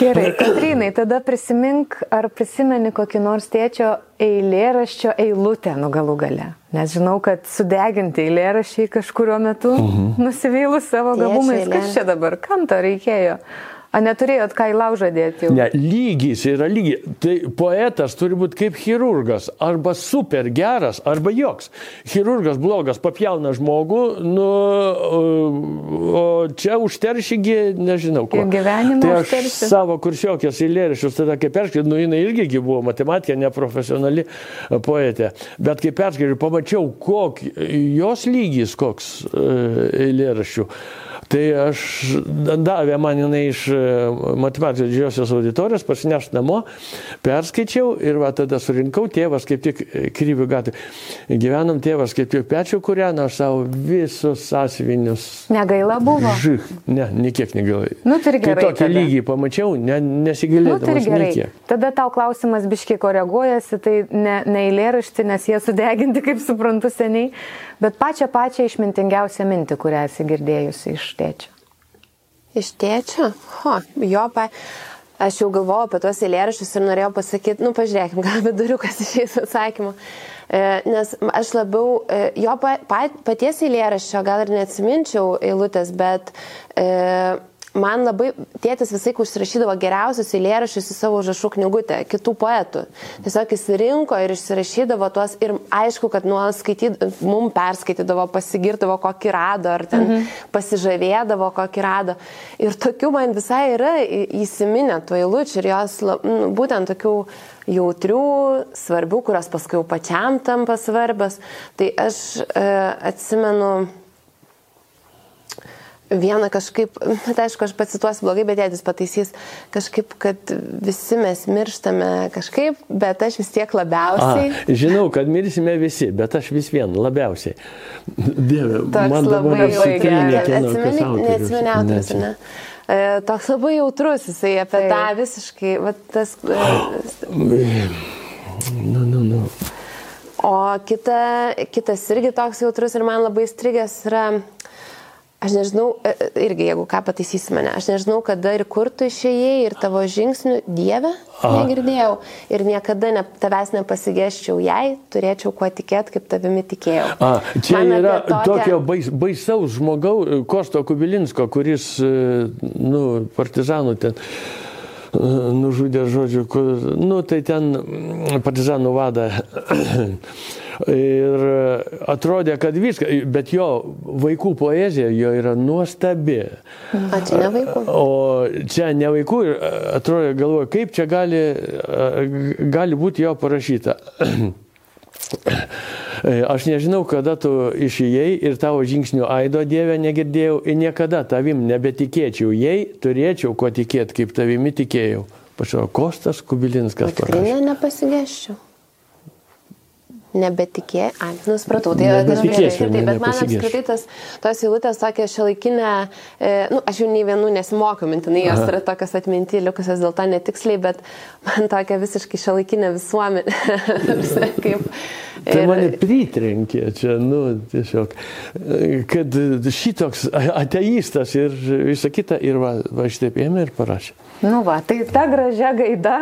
Gerai, Katrinai, tada prisimink, ar prisimeni kokį nors tėčio eilėraščio eilutę, nu galų gale. Nes žinau, kad sudeginti eilėraščiai kažkurio metu Mhm. nusivylus savo gabumais. Kas čia dabar? Kam to reikėjo? A neturėjot ką į laužą dėti jau? Ne, lygis yra lygiai. Tai poetas turi būti kaip chirurgas. Arba super geras, arba joks. Chirurgas blogas papjauna žmogų, nu, o čia užteršygi, nežinau ko. Gyvenimą tai aš užterši. savo kursiokės eilėraščius tada kaip perskaičiau, nu jinai irgi gi buvo matematikė, neprofesionali poetė. Bet kai perskaičiau, pamačiau, koks jos lygis, koks e, eilėraščių. Tai aš davė man jinai iš e, matematikos didžiosios auditorijos, parsinešt namo, perskaičiau ir va tada surinkau, tėvas kaip tik e, krybių gatvė. Gyvenom, tėvas kaip tik pečių kūreno, aš savo visus sąsvinius. Negaila buvo. Žych, ne, niekiek negailai. Nu, tai ir Kai gerai tokį tada. lygį pamačiau, ne, Nu, tai gerai. niekiek. Tada tau klausimas biškiai koreguojasi, tai ne, ne eilėrašti, nes jie sudeginti, kaip suprantu, seniai, bet pačią pačią išmintingiausią mintį, kurią esi girdėjusi iš tėčio. Iš tėčio? Ho, jo, pa... Aš jau galvojau apie tuos eilėraščius ir norėjau pasakyti, nu pažiūrėkim, gal viduriukas išeis atsakymu. E, nes aš labiau, e, jo pa, pa, paties eilėraščio gal ir neatsiminčiau eilutės, bet e, man labai tėtis visai užsirašydavo geriausius eilėraščius į savo užrašų knygutę, kitų poetų. Tiesiog jis rinko ir išsirašydavo tuos ir aišku, kad nuolat skaitydavo, mum perskaitydavo, pasigirdavo, kokį rado, ar ten mhm. pasižavėdavo, kokį rado. Ir tokių man visai yra įsiminę tų eilučių ir jos nu, būtent tokių jautrių, svarbių, kurios paskui jau pačiam tampa svarbios. Tai aš e, atsimenu vieną kažkaip, bet aišku, aš pacituosiu blogai, bet jėdis pataisys kažkaip, kad visi mes mirštame kažkaip, bet aš vis tiek labiausiai. A, žinau, kad mirsime visi, bet aš vis vien labiausiai. Dieve, Toks man labai autorius. neatsimeni autorius, ne? E, Toks labai jautrus, jisai apie Taip. tą visiškai, va, tas, e, Nu, nu, nu. O kita, kitas irgi toks jautrus ir man labai strigęs yra Aš nežinau, e, e, irgi jeigu ką pataisysi mane, aš nežinau, kada ir kur tu išėjai ir tavo žingsnių Dieve negirdėjau ir niekada ne, tavęs nepasigėščiau, jei turėčiau kuo tikėti, kaip tavimi tikėjau. A, čia Man yra tokią- tokio bais, baisaus žmogaus, Kosto Kubilinsko, kuris, e, nu, partizanų ten e, nužudė žodžiu, kur, nu, tai ten partizanų vadą. Ir atrodė, kad viską, bet jo vaikų poezija jo yra nuostabi. A, čia ne vaikų. O čia ne vaikų ir atrodo, galvoju, kaip čia gali, gali būti jo parašyta. Aš nežinau, kada tu išėjai ir tavo žingsnių aido Dievę negirdėjau ir niekada tavim nebetikėčiau, jei turėčiau ko tikėti, kaip tavimi tikėjau. Pašau, Kostas Kubilinskas. Tikrai nepasigėščiau. Nebetikė, ai, nu, supratau, tai Nebetikėčiau, tai, ne, bet man apskritai tas, tos eilutės tokia šiolaikinė, e, nu, aš jų nei vienų nesimokiau mintinai, jos yra tokios atminti, likusios dėl to netiksliai, bet man tokia visiškai šiolaikinė visuomenė. kaip, Tai mane pritrenkė čia, nu, tiesiog, kad šitoks ateistas ir visa kita ir va, va šitaip ėmė ir parašė. Nu va, tai ta gražia gaida.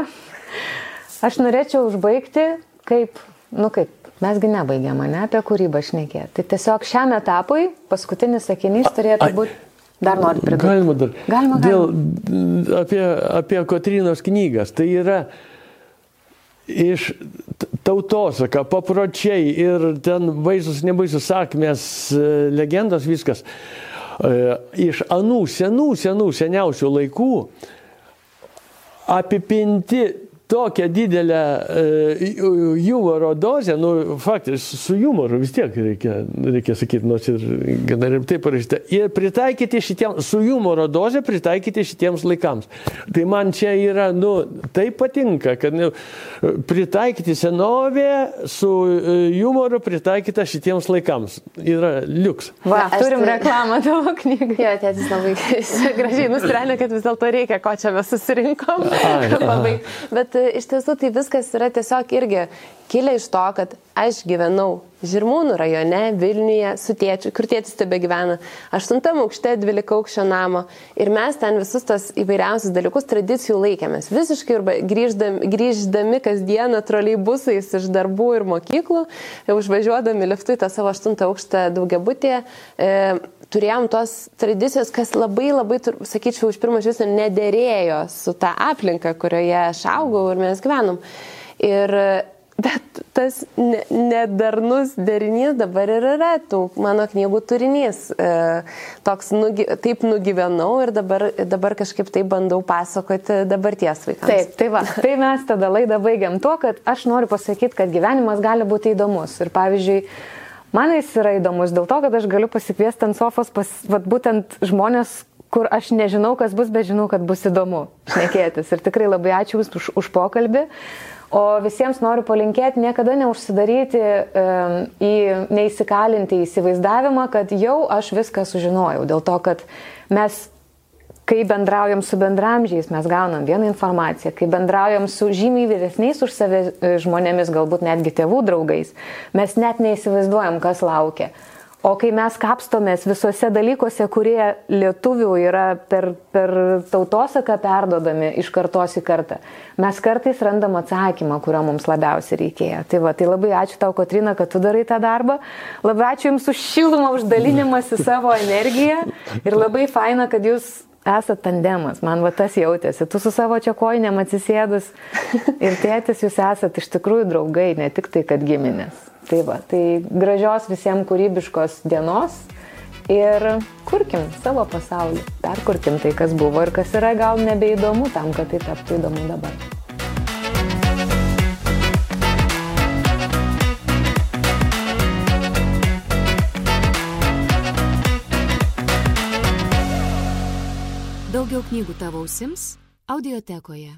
Aš norėčiau užbaigti, kaip, nu kaip, mesgi nebaigėme, ne apie kūrybą šnekėti. Tai tiesiog šiam etapui paskutinis sakinys turėtų būti, dar noriu pridurti. Galima dar. Galima, Dėl, apie, apie Kotrinos knygas. Tai yra iš tautosaka, papročiai ir ten baisus, nebaisus sakmės, e, legendos, viskas. E, Iš anų senų, senų, seniausių laikų apipinti tokią didelę e, humoro dozę, nu, faktiškai su humoru vis tiek reikia, reikia sakyti, nors ir gana rimtai parašyta, ir pritaikyti šitiems, su humoro doze pritaikyti šitiems laikams. Tai man čia yra, nu, tai patinka, kad nu, pritaikyti senovę su e, humoru pritaikyta šitiems laikams. Yra liuks. Va, Na, turim tai- reklamą tavo knygai. Jo, tėtis labai gražiai nusprendė, kad vis dėlto reikia, ko čia mes susirinkom. Ai. Pabaigt. Bet e, iš tiesų tai viskas yra tiesiog irgi kilę iš to, kad aš gyvenau Žirmūnų rajone, Vilniuje, su tėčiu, kur tėtis tebe gyvena, aštuntam aukšte, dvylika aukščio namo. Ir mes ten visus tos įvairiausius dalykus tradicijų laikėmės. Visiškai ir grįždami, grįždami kasdieną troleibusais iš darbų ir mokyklų, užvažiuodami liftu į tą savo aštuntą aukštą daugiabutį. E, turėjom tos tradicijos, kas labai labai, sakyčiau, iš pirmo žvilgsnio nederėjo su ta aplinka, kurioje aš augau ir mes gyvenom. Ir, bet tas ne- nedarnus derinys dabar ir yra tų mano knygų turinys. E, toks, nugy, taip nugyvenau ir dabar, dabar kažkaip tai bandau pasakoti dabarties vaikams. Taip, tai va, tai mes tada laidą baigiam tuo, kad aš noriu pasakyti, kad gyvenimas gali būti įdomus. Ir pavyzdžiui, man jis yra įdomus dėl to, kad aš galiu pasikviesti ant sofos pas, vat, būtent žmonės, kur aš nežinau, kas bus, bet žinau, kad bus įdomu šnekėtis. Ir tikrai labai ačiū Jums už, už pokalbį. O visiems noriu palinkėti niekada neužsidaryti um, į neįsikalinti įsivaizdavimą, kad jau aš viską sužinojau. Dėl to, kad mes kai bendraujam su bendramžiais, mes gaunam vieną informaciją, kai bendraujam su žymiai vyresniais už save e, žmonėmis, galbūt netgi tėvų draugais, mes net neįsivaizduojam, kas laukia. O kai mes kapstomės visuose dalykuose, kurie lietuvių yra per, per tautosaką perdodami iš kartos į kartą, mes kartais randam atsakymą, kurio mums labiausiai reikėjo. Tai, va, tai labai ačiū tau, Kotrina, kad tu darai tą darbą. Labai ačiū Jums už šilumą, už dalinimąsi savo energiją. Ir labai faina, kad Jūs esat tandemas, man va tas jautėsi. Tu su savo čia koinėm atsisėdus ir tėtis Jūs esat iš tikrųjų draugai, ne tik tai, kad giminės. Tai va, tai gražios visiems kūrybiškos dienos ir kurkim savo pasaulį, perkurkim tai, kas buvo ir kas yra gal nebeįdomu tam, kad tai taptų įdomu dabar. Daugiau knygų tavo ausims audiotekoje.